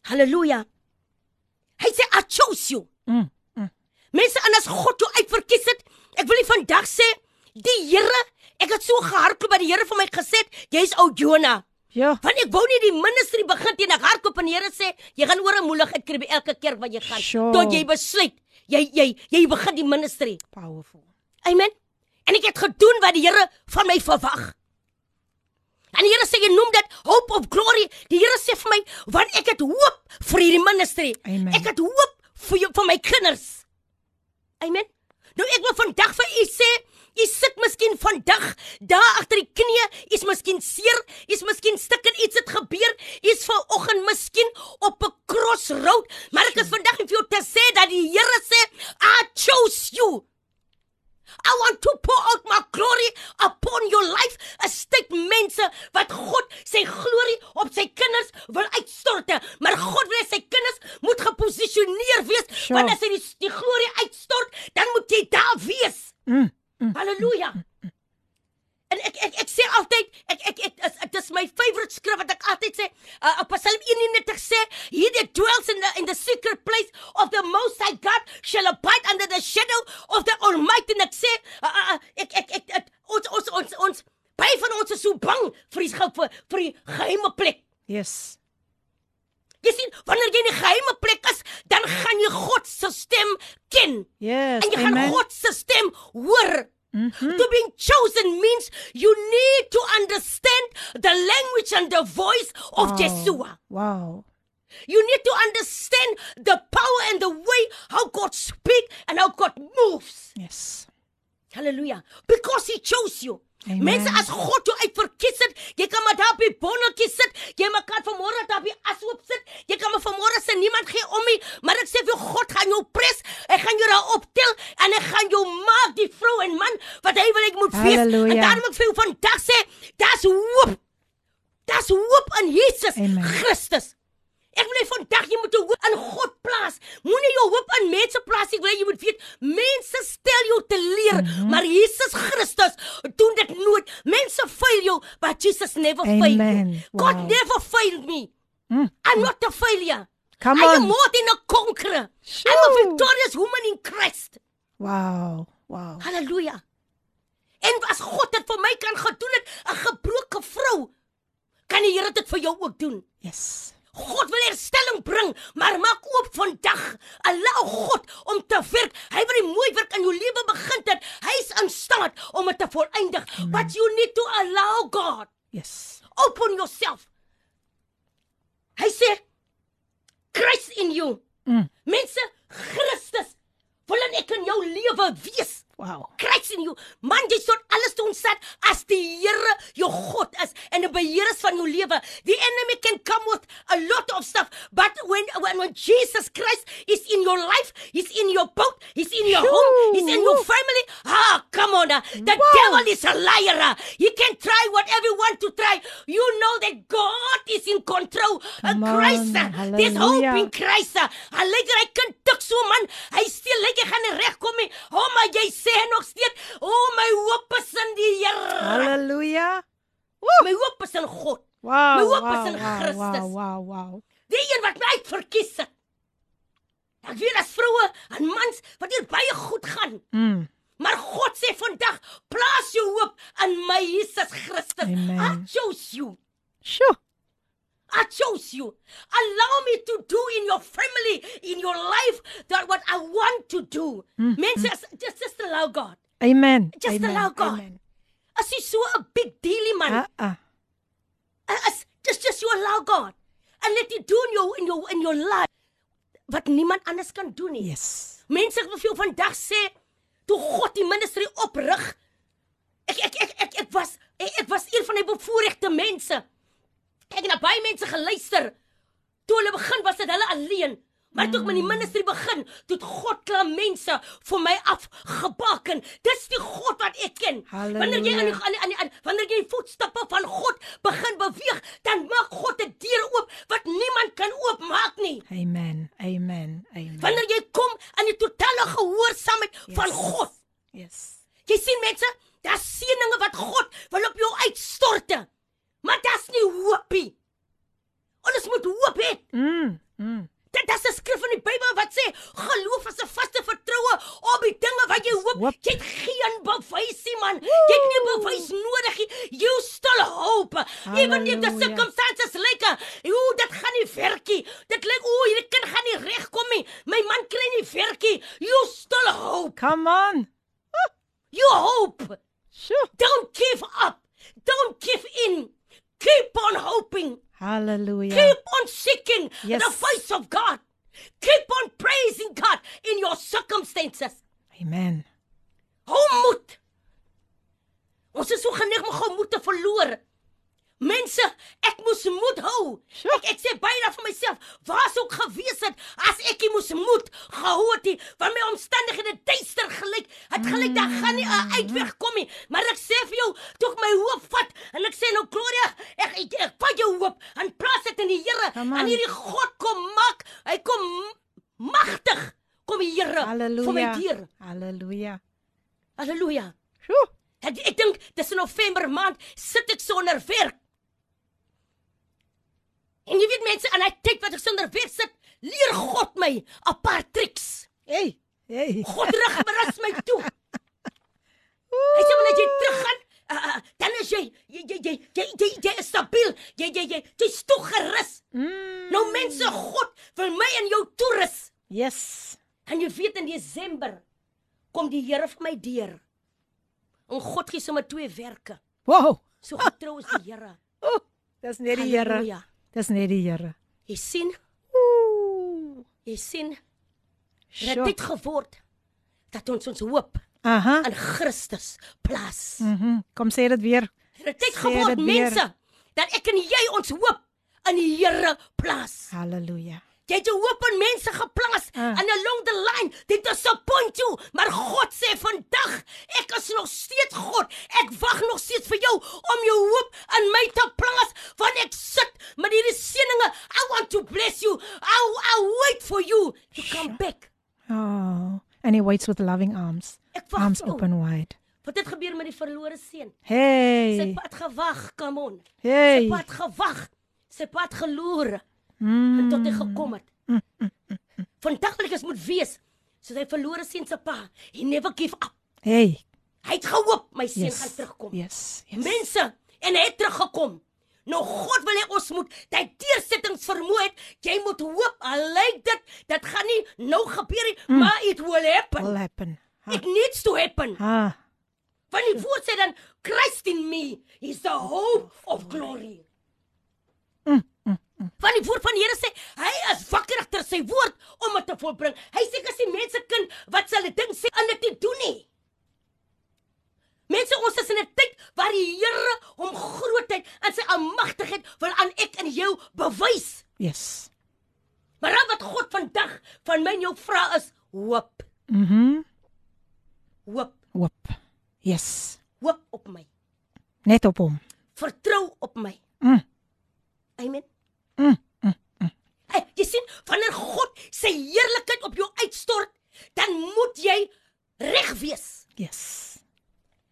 Halleluja. Hy sê I chose you. Mm. Mense en as God jou uitverkies het, ek wil nie vandag sê die Here, ek het so gehardloop by die Here vir my gesê, jy's ou Jonah. Ja. Want ek wou nie die ministry begin teen 'n hardloop en die Here sê, jy gaan oor 'n moeilikheid kry by elke kerk wat jy gaan Sure. tot jy besluit jy jy jy begin die ministry. Powerful. Amen. En ek het gedoen wat die Here van my verwag. En die Here sê jy noem dit hope of glory. Die Here sê vir my, want ek het hoop vir hierdie ministry. Amen. Ek het hoop vir jou vir my kinders. Amen. Nou ek wil vandag vir u sê, u sit miskien vandag daar agter die knie, u is miskien seer, u is miskien lewe. The enemy can come with a lot of stuff, but when when, when Jesus Christ is in your life, he's in your boat, he's in your home, he's in your family. Ah, come on. uh, The devil is a liar. uh. He can try whatever he want to try. You know that God is in control. Uh, on. Christ, uh, there's hope in Christ. uh. Lyk hy kan tik so man. Hy stel lyk hy gaan nie regkom nie. Oh my jy sê nog steeds, oh my hoop is in die Here. Hallelujah. My hoop is in God. Wow. My hoop wow, is in wow, Christus. Wow, wow, wow. Die een wat my uitverkies het. Ek weet as vroue en mans wat hier baie goed gaan. Mm. Maar God sê vandag, plaas jou hoop in my Jesus Christus. Amen. I chose you. Sure. I chose you. Allow me to do in your family, in your life, that what I want to do. Mm, Mense, just just allow God. Amen. Just Amen. allow God. Amen. As jy so 'n big dealie man. Uh-uh. As just just you allow God and let him do in your in your in your life wat niemand anders kan doen nie. Yes. Mense wil vir jou vandag sê toe God die ministry oprig. Ek ek ek ek, ek was ek, ek was een van die bevoorregte mense. Ek het na baie mense geluister. Toe hulle begin was dit hulle alleen. Maar toe ek met die ministry begin, toe het God klaar mense vir my afgebaken. Dis die God wat ek ken. Wanneer jy aan die, aan die, aan die, aan, wanneer jy die voetstappe van God begin beweeg, dan maak God 'n deur oop wat niemand kan oopmaak nie. Amen. Amen. Amen. Wanneer jy kom aan die totale gehoorsaamheid yes. van God. Yes. Jy sien mense, daar's seëninge wat God wil op jou uitstorte. Maar daar's nie hoop nie. Ons moet hoop hê. Mm. Mm. Dit is 'n skrif in die Bybel wat sê geloof is 'n vaste vertroue op die dinge wat jy hoop. Hoop. Jy het geen bewysie man. Jy het nie bewys nodig nie. You still hope. Even if the Halleluja. circumstances lyk, ooh, dit gaan nie werk nie. Dit lyk ooh, hierdie kind gaan nie regkom nie. My man kry nie werk nie. You still hope. Come on. [LAUGHS] You hope. Sjoe. Don't give up. Don't give in. Keep on hoping. Hallelujah. Keep on seeking Yes. the face of God. Keep on praising God in your circumstances. Amen. Hou moed. Ons is so geneig om gou moed te verloor. Mense, ek moes moed hou. Ek ek sê baie vir myself, waar sou ek gewees het as ek nie moes moed gehou het nie, want my omstandighede duister gelyk. Het gelyk daar gaan nie 'n uitweg kom nie, maar ek sê vir jou, toe ek my hoop vat en ek sê nou Gloria, ek ek, ek vat jou hoop en plaas dit in die Here. En hierdie God kom maak, hy kom magtig. Kom die Here vir my Halleluja. deur. Halleluja. Halleluja. Sjoe. Ek ek dink dis in November maand sit ek sonder werk. En jy weet mense, en hy tyd wat ek sonder werk sit, leer God my 'n paar triks. Hey. Hey. God rig berus my toe. Hy sê wanneer jy teruggaan, uh, uh, dan is jy jy jy jy jy, jy, jy is stabiel. Jy jy jy jy's toe gerus. Mm. Nou mense, God wil my en jou toerus. Yes. En jy weet in Desember kom die Here vir my deur. En God gee sommer twee werke. Wow. So getrou is die Here. [LAUGHS] Oh, dis net die Here. Halleluja. Dis net die Here. Jy sien, Ooh. jy sien, dit het geword dat ons ons hoop Aha. in Christus plaas. Mhm. Kom sê dit weer. Dit het geword dit weer. mense dat ek en jy ons hoop in die Here plaas. Halleluja. Jy het jou hoop in mense geplaas Ah. and along the line they disappoint you, maar God sê vandag, ek is nog steeds God. Ek wag nog steeds vir jou om jou hoop in my te plaas want ek sit met hierdie seëninge. I want to bless you. I I wait for you to come back. Oh, and he waits with loving arms. Arms jou. open wide. Wat het gebeur met die verlore seun? Sy Hey. pad gewag, come on. Sy Hey. pad gewag. Sy pad geloer Mm. en tot hy gekom het. Vandag wil ek as moet wees soos hy verlore seun se pa. He never give up. Hey. Hy het gehoop my seun Yes. gaan terugkom. Yes. yes. Mense, en hy het teruggekom. Nou God wil hê ons moet daai deursettings vermoë het. Jy moet hoop. Al lyk dit dit gaan nie nou gebeur nie, mm. maar it will happen. Will happen. It needs to happen. Ah. Want die woord sê dan Christ in me is the hope of glory. Mm, mm, mm. Want die woord van die Here sê hy is wakker agter sy woord om dit te volbring. Hy sê as die mense kind wat se hulle ding sê en dit nie doen nie. Mense ons is in 'n tyd waar die Here hom grootheid en sy almagtigheid wil aan ek en jou bewys. Yes. Maar dan wat God vandag van my en jou vra is hoop, Mhm. hoop, Hoop. Yes. hoop op my. Net op hom. Vertrou op my. Mm. Amen. Mm. mm. Hey, jy sien, wanneer God sy heerlikheid op jou uitstort, dan moet jy reg wees. Yes.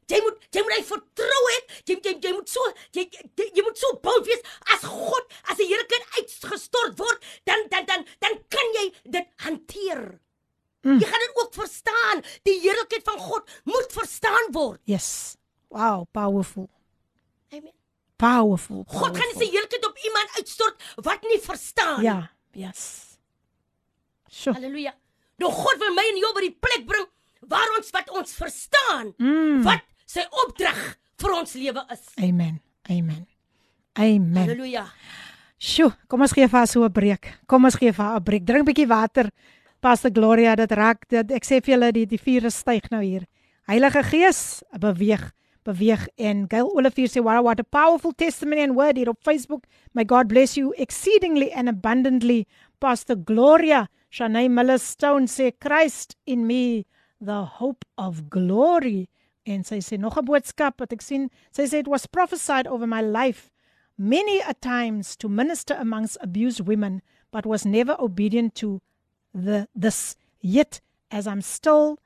Jy moet jy moet hy vertrou hê. Jy, jy jy moet so jy, jy jy moet so bold wees as God as die heerlikheid uitgestort word, dan dan dan dan kan jy dit hanteer. Mm. Jy gaan dit ook verstaan. Die heerlikheid van God moet verstaan word. Yes. Wow, powerful. Amen. Powerful. God kan nie sy powerful. heerlikheid op iemand uitstort wat nie verstaan. Ja, yes. Sjoe. Halleluja. Nou God wil my en jou by die plek bring waar ons wat ons verstaan Mm. wat sy opdrag vir ons lewe is. Amen. Amen. Amen. Halleluja. Sjoe, kom ons gee vir haar so 'n breek. Kom ons gee vir haar 'n breek. Drink 'n bietjie water. Pastor Gloria, dit raak dit ek sê vir julle die die vuur styg nou hier. Heilige Gees, beweeg, beweeg en Gail Olivier sê wow, what a powerful testimony and word hier op Facebook. May God bless you exceedingly and abundantly. Pastor Gloria, Shanae Miller Stone sê Christ in me, the hope of glory. En sy sê nog 'n boodskap wat ek sien. Sy sê it was prophesied over my life many a times to minister amongst abused women, but was never obedient to the this. Yet, as I'm still,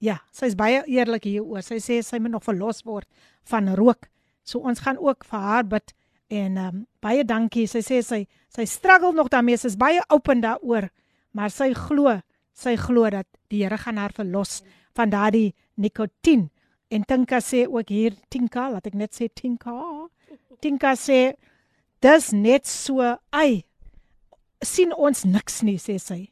ja, sy's baie eerlik hieroor. Sy sê sy moet nog verlos word van rook. So ons gaan ook vir haar bid En ehm um, baie dankie. Sy sê sy sy struggle nog daarmee. Sy's baie open daaroor, maar sy glo, sy glo dat die Here gaan haar verlos van daardie nikotien. En Tinka sê ook hier Tinka, laat ek net sê Tinka. Tinka sê dis net so ai sien ons niks nie sê sy.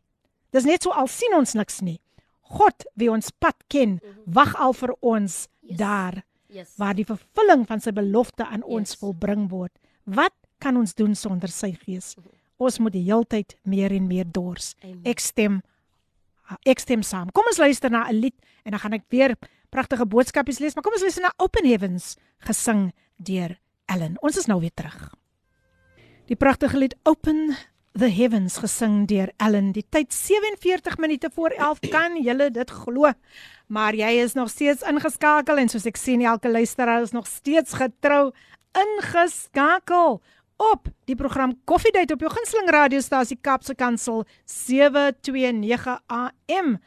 Dis net so al sien ons niks nie. God wie ons pad ken, wag al vir ons yes. daar Yes. waar die vervulling van sy belofte aan ons Yes. volbring word. Wat kan ons doen sonder sy gees? Ons moet die heeltyd meer en meer dors. Amen. Ek stem ek stem saam. Kom ons luister na 'n lied en dan gaan ek weer pragtige boodskapies lees, maar kom ons luister na Open Heavens gesing deur Ellen. Ons is nou weer terug. Die pragtige lied Open the Heavens gesing deur Ellen. Die tyd 47 minute voor 11 kan julle dit glo. Maar jy is nog steeds ingeskakel en soos ek sien elke luisteraar is nog steeds getrou ingeskakel op die program Koffiedייט op jou gunsteling radiostasie Kapse Kansel 729 AM.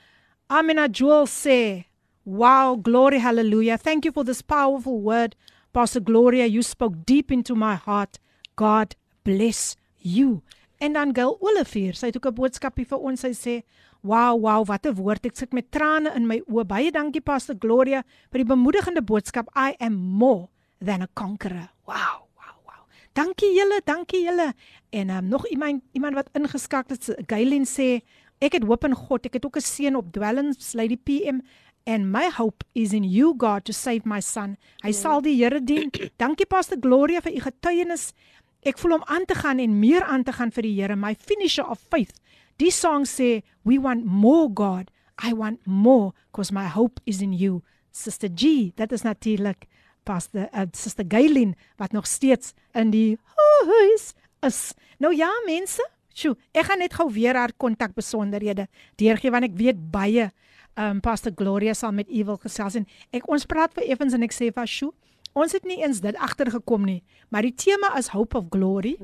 Amina Jewel sê, "Wow, glory hallelujah. Thank you for this powerful word. Pastor Gloria, you spoke deep into my heart. God bless you." En dan Gil Olivier, sy het ook 'n boodskapie vir ons. Sy sê, "Wow, wow, wat 'n woord. Ek sit met trane in my oë. Baie dankie Pastor Gloria vir die bemoedigende boodskap. I am more than a conqueror." Wow, wow, wow. Dankie julle, dankie julle. En um, nog iemand iemand wat ingeskakel het, Gailin sê, "Ek het hoop in God. Ek het ook 'n seun op Dwellings Lady PM." And my hope is in you God to save my son. Hy sal die Here dien. [CLEARS THROAT] Dankie Pastor Gloria vir u getuienis. Ek voel om aan te gaan en meer aan te gaan vir die Here, my finisher of faith. Die song sê, "We want more God. I want more because my hope is in you." Sister G, dit is natuurlik Pastor uh, Sister Gailin wat nog steeds in die huis is. Nou ja, mense, sjoe, ek gaan net gou weer haar kontakbesonderhede deurgee want ek weet baie um Pastor Gloria sal met u wil gesels en ek ons praat vir effens en ek sê vir sjoe, ons het nie eens dit agtergekom nie, maar die tema is Hope of Glory.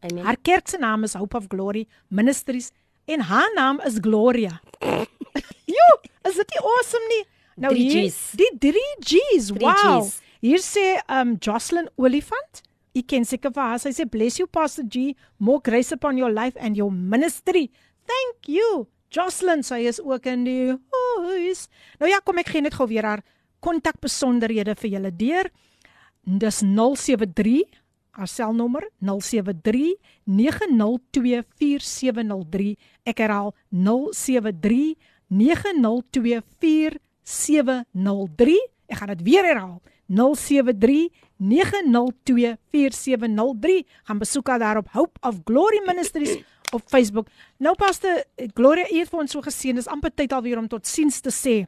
Amen. Haar kerk se naam is Hope of Glory Ministries en haar naam is Gloria. [LAUGHS] Jo, is dit nie awesome nie? Nou Drie hier, G's. die 3 G's. Drie Wow. G's. Hier sê um Jocelyn Olifant, ek ken seker vir haar. Sy sê bless you Pastor G, more grace upon your life and your ministry. Thank you. Jocelyn, sy is ook in die huis. Nou ja, kom ek gee net gou weer haar kontakbesonderhede vir julle deur. Dis 073 haar selnommer 073 902 4703. Ek herhaal 073 902 4703. Ek gaan dit weer herhaal. 073 902 4703. Gaan besoek haar daar op Hope of Glory Ministries [LAUGHS] op Facebook. Nou paste Gloria eet vir ons so geseën. Dis amper tyd alweer om tot siens te sê.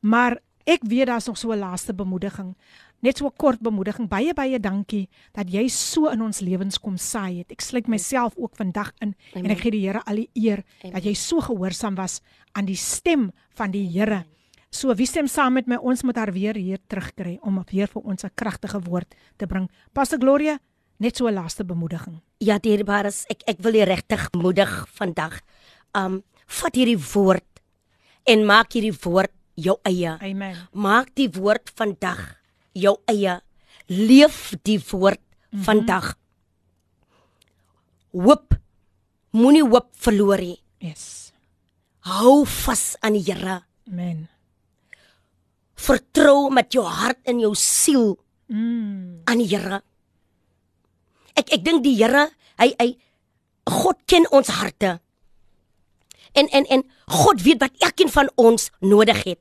Maar ek weet daar's nog so 'n laaste bemoediging. Net so 'n kort bemoediging. Baie baie dankie dat jy so in ons lewens kom saai het. Ek sluit myself ook vandag in en Amen. ek gee die Here al die eer Amen. dat jy so gehoorsaam was aan die stem van die Here. So wie stem saam met my? Ons moet haar weer hier terugkry om weer vir ons 'n kragtige woord te bring. Pastor Gloria, net so 'n laaste bemoediging. Ja, dierbares, ek ek wil jou regtig moedig vandag. Um vat hierdie woord en maak hierdie woord jou eie. Amen. Maak die woord vandag jou eie. Leef die woord mm -hmm. vandag. Hoop moenie hoop verloor nie. Yes. Hou vas aan die Here. Amen. Vertrou met jou hart en jou siel Mm. aan die Here. Ek ek dink die Here, hy hy God ken ons harte. En en en God weet wat elkeen van ons nodig het.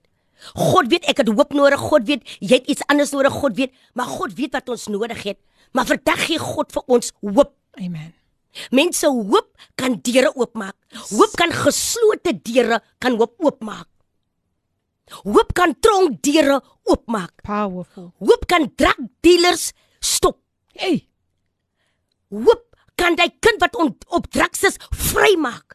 God weet ek het hoop nodig. God weet jy het iets anders nodig. God weet, maar God weet wat ons nodig het. Maar vandag gee God vir ons hoop. Amen. Mense hoop kan deure oopmaak. Hoop kan geslote deure kan hoop oopmaak. Hoop kan tronk deure oopmaak. Powerful. Hoop kan drug dealers stop. Hey. Hoop kan daai kind wat on, op drugs is vrymaak.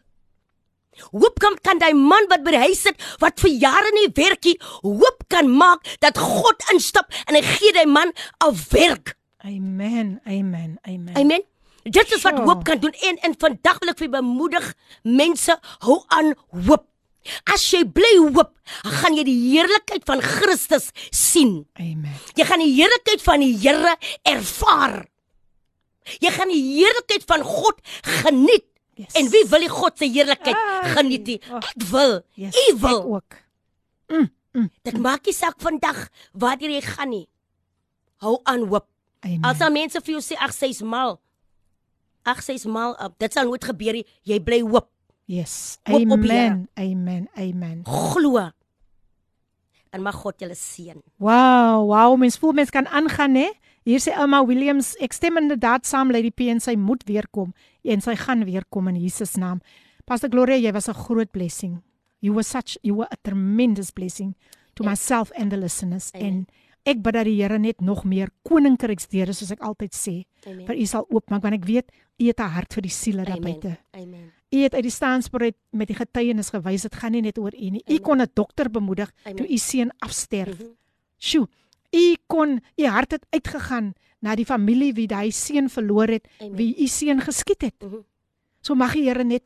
Hoop kan kan daai man wat by die huis sit wat vir jare nie werkie, hoop kan maak dat God instap en hy gee daai man 'n werk. Amen. Amen. Amen. Amen. Dit is wat Sure. hoop kan doen en en vandag wil ek vir bemoedig mense hou aan hoop. As jy bly hoop, gaan jy die heerlikheid van Christus sien. Amen. Jy gaan die heerlikheid van die Here ervaar. Jy gaan die heerlikheid van God geniet. Yes. En wie wil die God se heerlikheid Ai, geniet nie? oh. Ek wil. Yes, U wil. Ek ook. Dit maak nie saak vandag waar jy gaan nie. Hou aan hoop. Amen. As al mense vir jou sê ag sy's mal. Ag sy's mal op. Dit sal nooit gebeur nie. Jy bly hoop. Yes. Hoop op die Amen. Amen. Amen. Glo. En mag God julle seën. Wow, wow, mens voel mens kan aangaan hè. Hier sê Emma Williams, ek stem inderdaad saam Lady P en sy moet weer kom en sy gaan weer kom in Jesus naam. Pastor Gloria, jy was 'n groot blessing. You were such you were a tremendous blessing to myself and the listeners Amen. en ek bid dat die Here net nog meer koninkryksdeure soos ek altyd sê Amen. vir u sal oopmaak want ek weet u het 'n hart vir die siele daar Amen. buite. Amen. U het uit die staanspoor uit met die getuienis gewys dit gaan nie net oor u nie. U kon 'n dokter bemoedig Amen. toe u seun afsterf. Mhm. Sjoe, u kon u hart het uitgegaan na die familie wie daai seun verloor het, Amen. wie u seun geskiet het. Mhm. So mag die Here net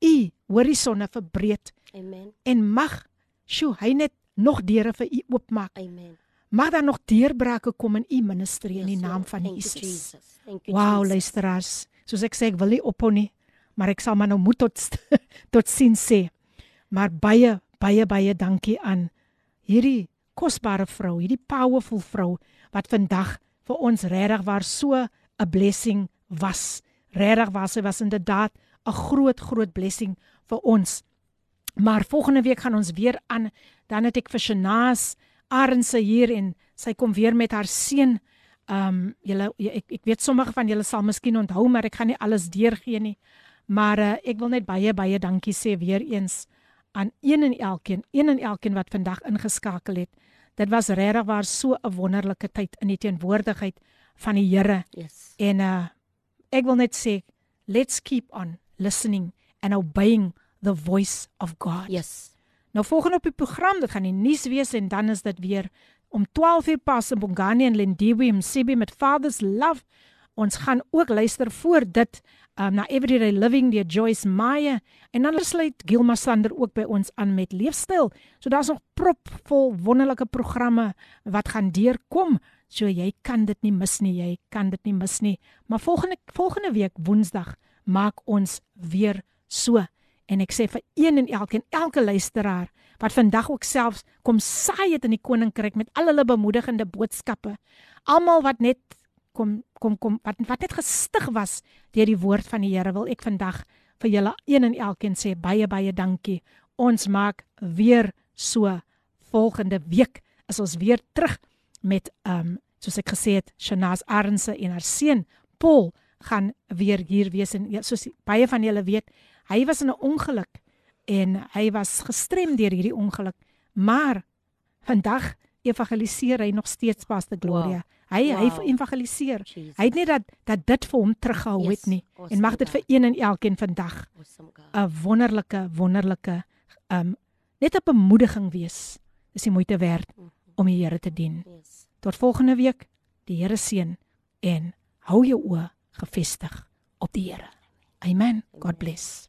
u horisonne verbreed Amen. en mag sjoe, hy net nog deure vir u oopmaak. Amen. Mag daar nog deurbrake kom in u ministerie in die Yes, naam van Thank you, Jesus. Jesus. Thank you, Wow, Jesus. luisteraars, soos ek sê ek wil nie ophou nie, maar ek sal maar nou moet tot [LAUGHS] tot sien sê. Maar baie baie baie dankie aan hierdie kosbare vrou, hierdie powerful vrou wat vandag vir ons regtig waar so 'n blessing was. Regtig waar sy was inderdaad 'n groot groot blessing vir ons. Maar volgende week gaan ons weer aan. Dan het ek vir Shanaas Arendse hier en sy kom weer met haar seun. Ehm um, julle ek ek weet sommige van julle sal miskien onthou, maar ek gaan nie alles deurgee nie. Maar uh, ek wil net baie baie dankie sê weer eens aan een en elkeen, een en elkeen wat vandag ingeskakel het. Dit was regtig waar so 'n wonderlike tyd in die teenwoordigheid van die Here. Yes. En uh ek wil net sê let's keep on listening and obeying the voice of God. Yes. Nou volgende op die program, dit gaan die nuus wees en dan is dit weer om 12 uur pas in Bongani en Lindiwe Msebi met Father's Love. Ons gaan ook luister voor dit um, na Everyday Living deur Joyce Meyer en dan sluit Gilma Sander ook by ons aan met leefstyl. So daar's nog propvol wonderlike programme wat gaan deurkom. So jy kan dit nie mis nie, jy kan dit nie mis nie. Maar volgende volgende week Woensdag maak ons weer so en ek sê vir een en elkeen elke luisteraar wat vandag ook selfs kom saai het in die koninkryk met al hulle bemoedigende boodskappe. Almal wat net kom kom kom wat wat net gestig was deur die woord van die Here wil ek vandag vir julle een en elkeen sê baie baie dankie. Ons maak weer so volgende week is ons weer terug met ehm um, soos ek gesê het Shanaz Arnse en haar seun Paul gaan weer hier wees en ja, soos baie van julle weet, hy was in 'n ongeluk en hy was gestrem deur hierdie ongeluk, maar vandag evangeliseer hy nog steeds Pastor Gloria. Wow. Hy hy Wow. evangeliseer. Jesus. Hy het nie dat dat dit vir hom teruggehou Yes, het nie. awesome En mag dit vir een en elkeen vandag Awesome. 'n wonderlike wonderlike um net 'n bemoediging wees. Dis die moeite werd om die Here te dien. Yes. Tot volgende week. Die Here seën en hou jou oë gefestig op die Here. Amen. God bless.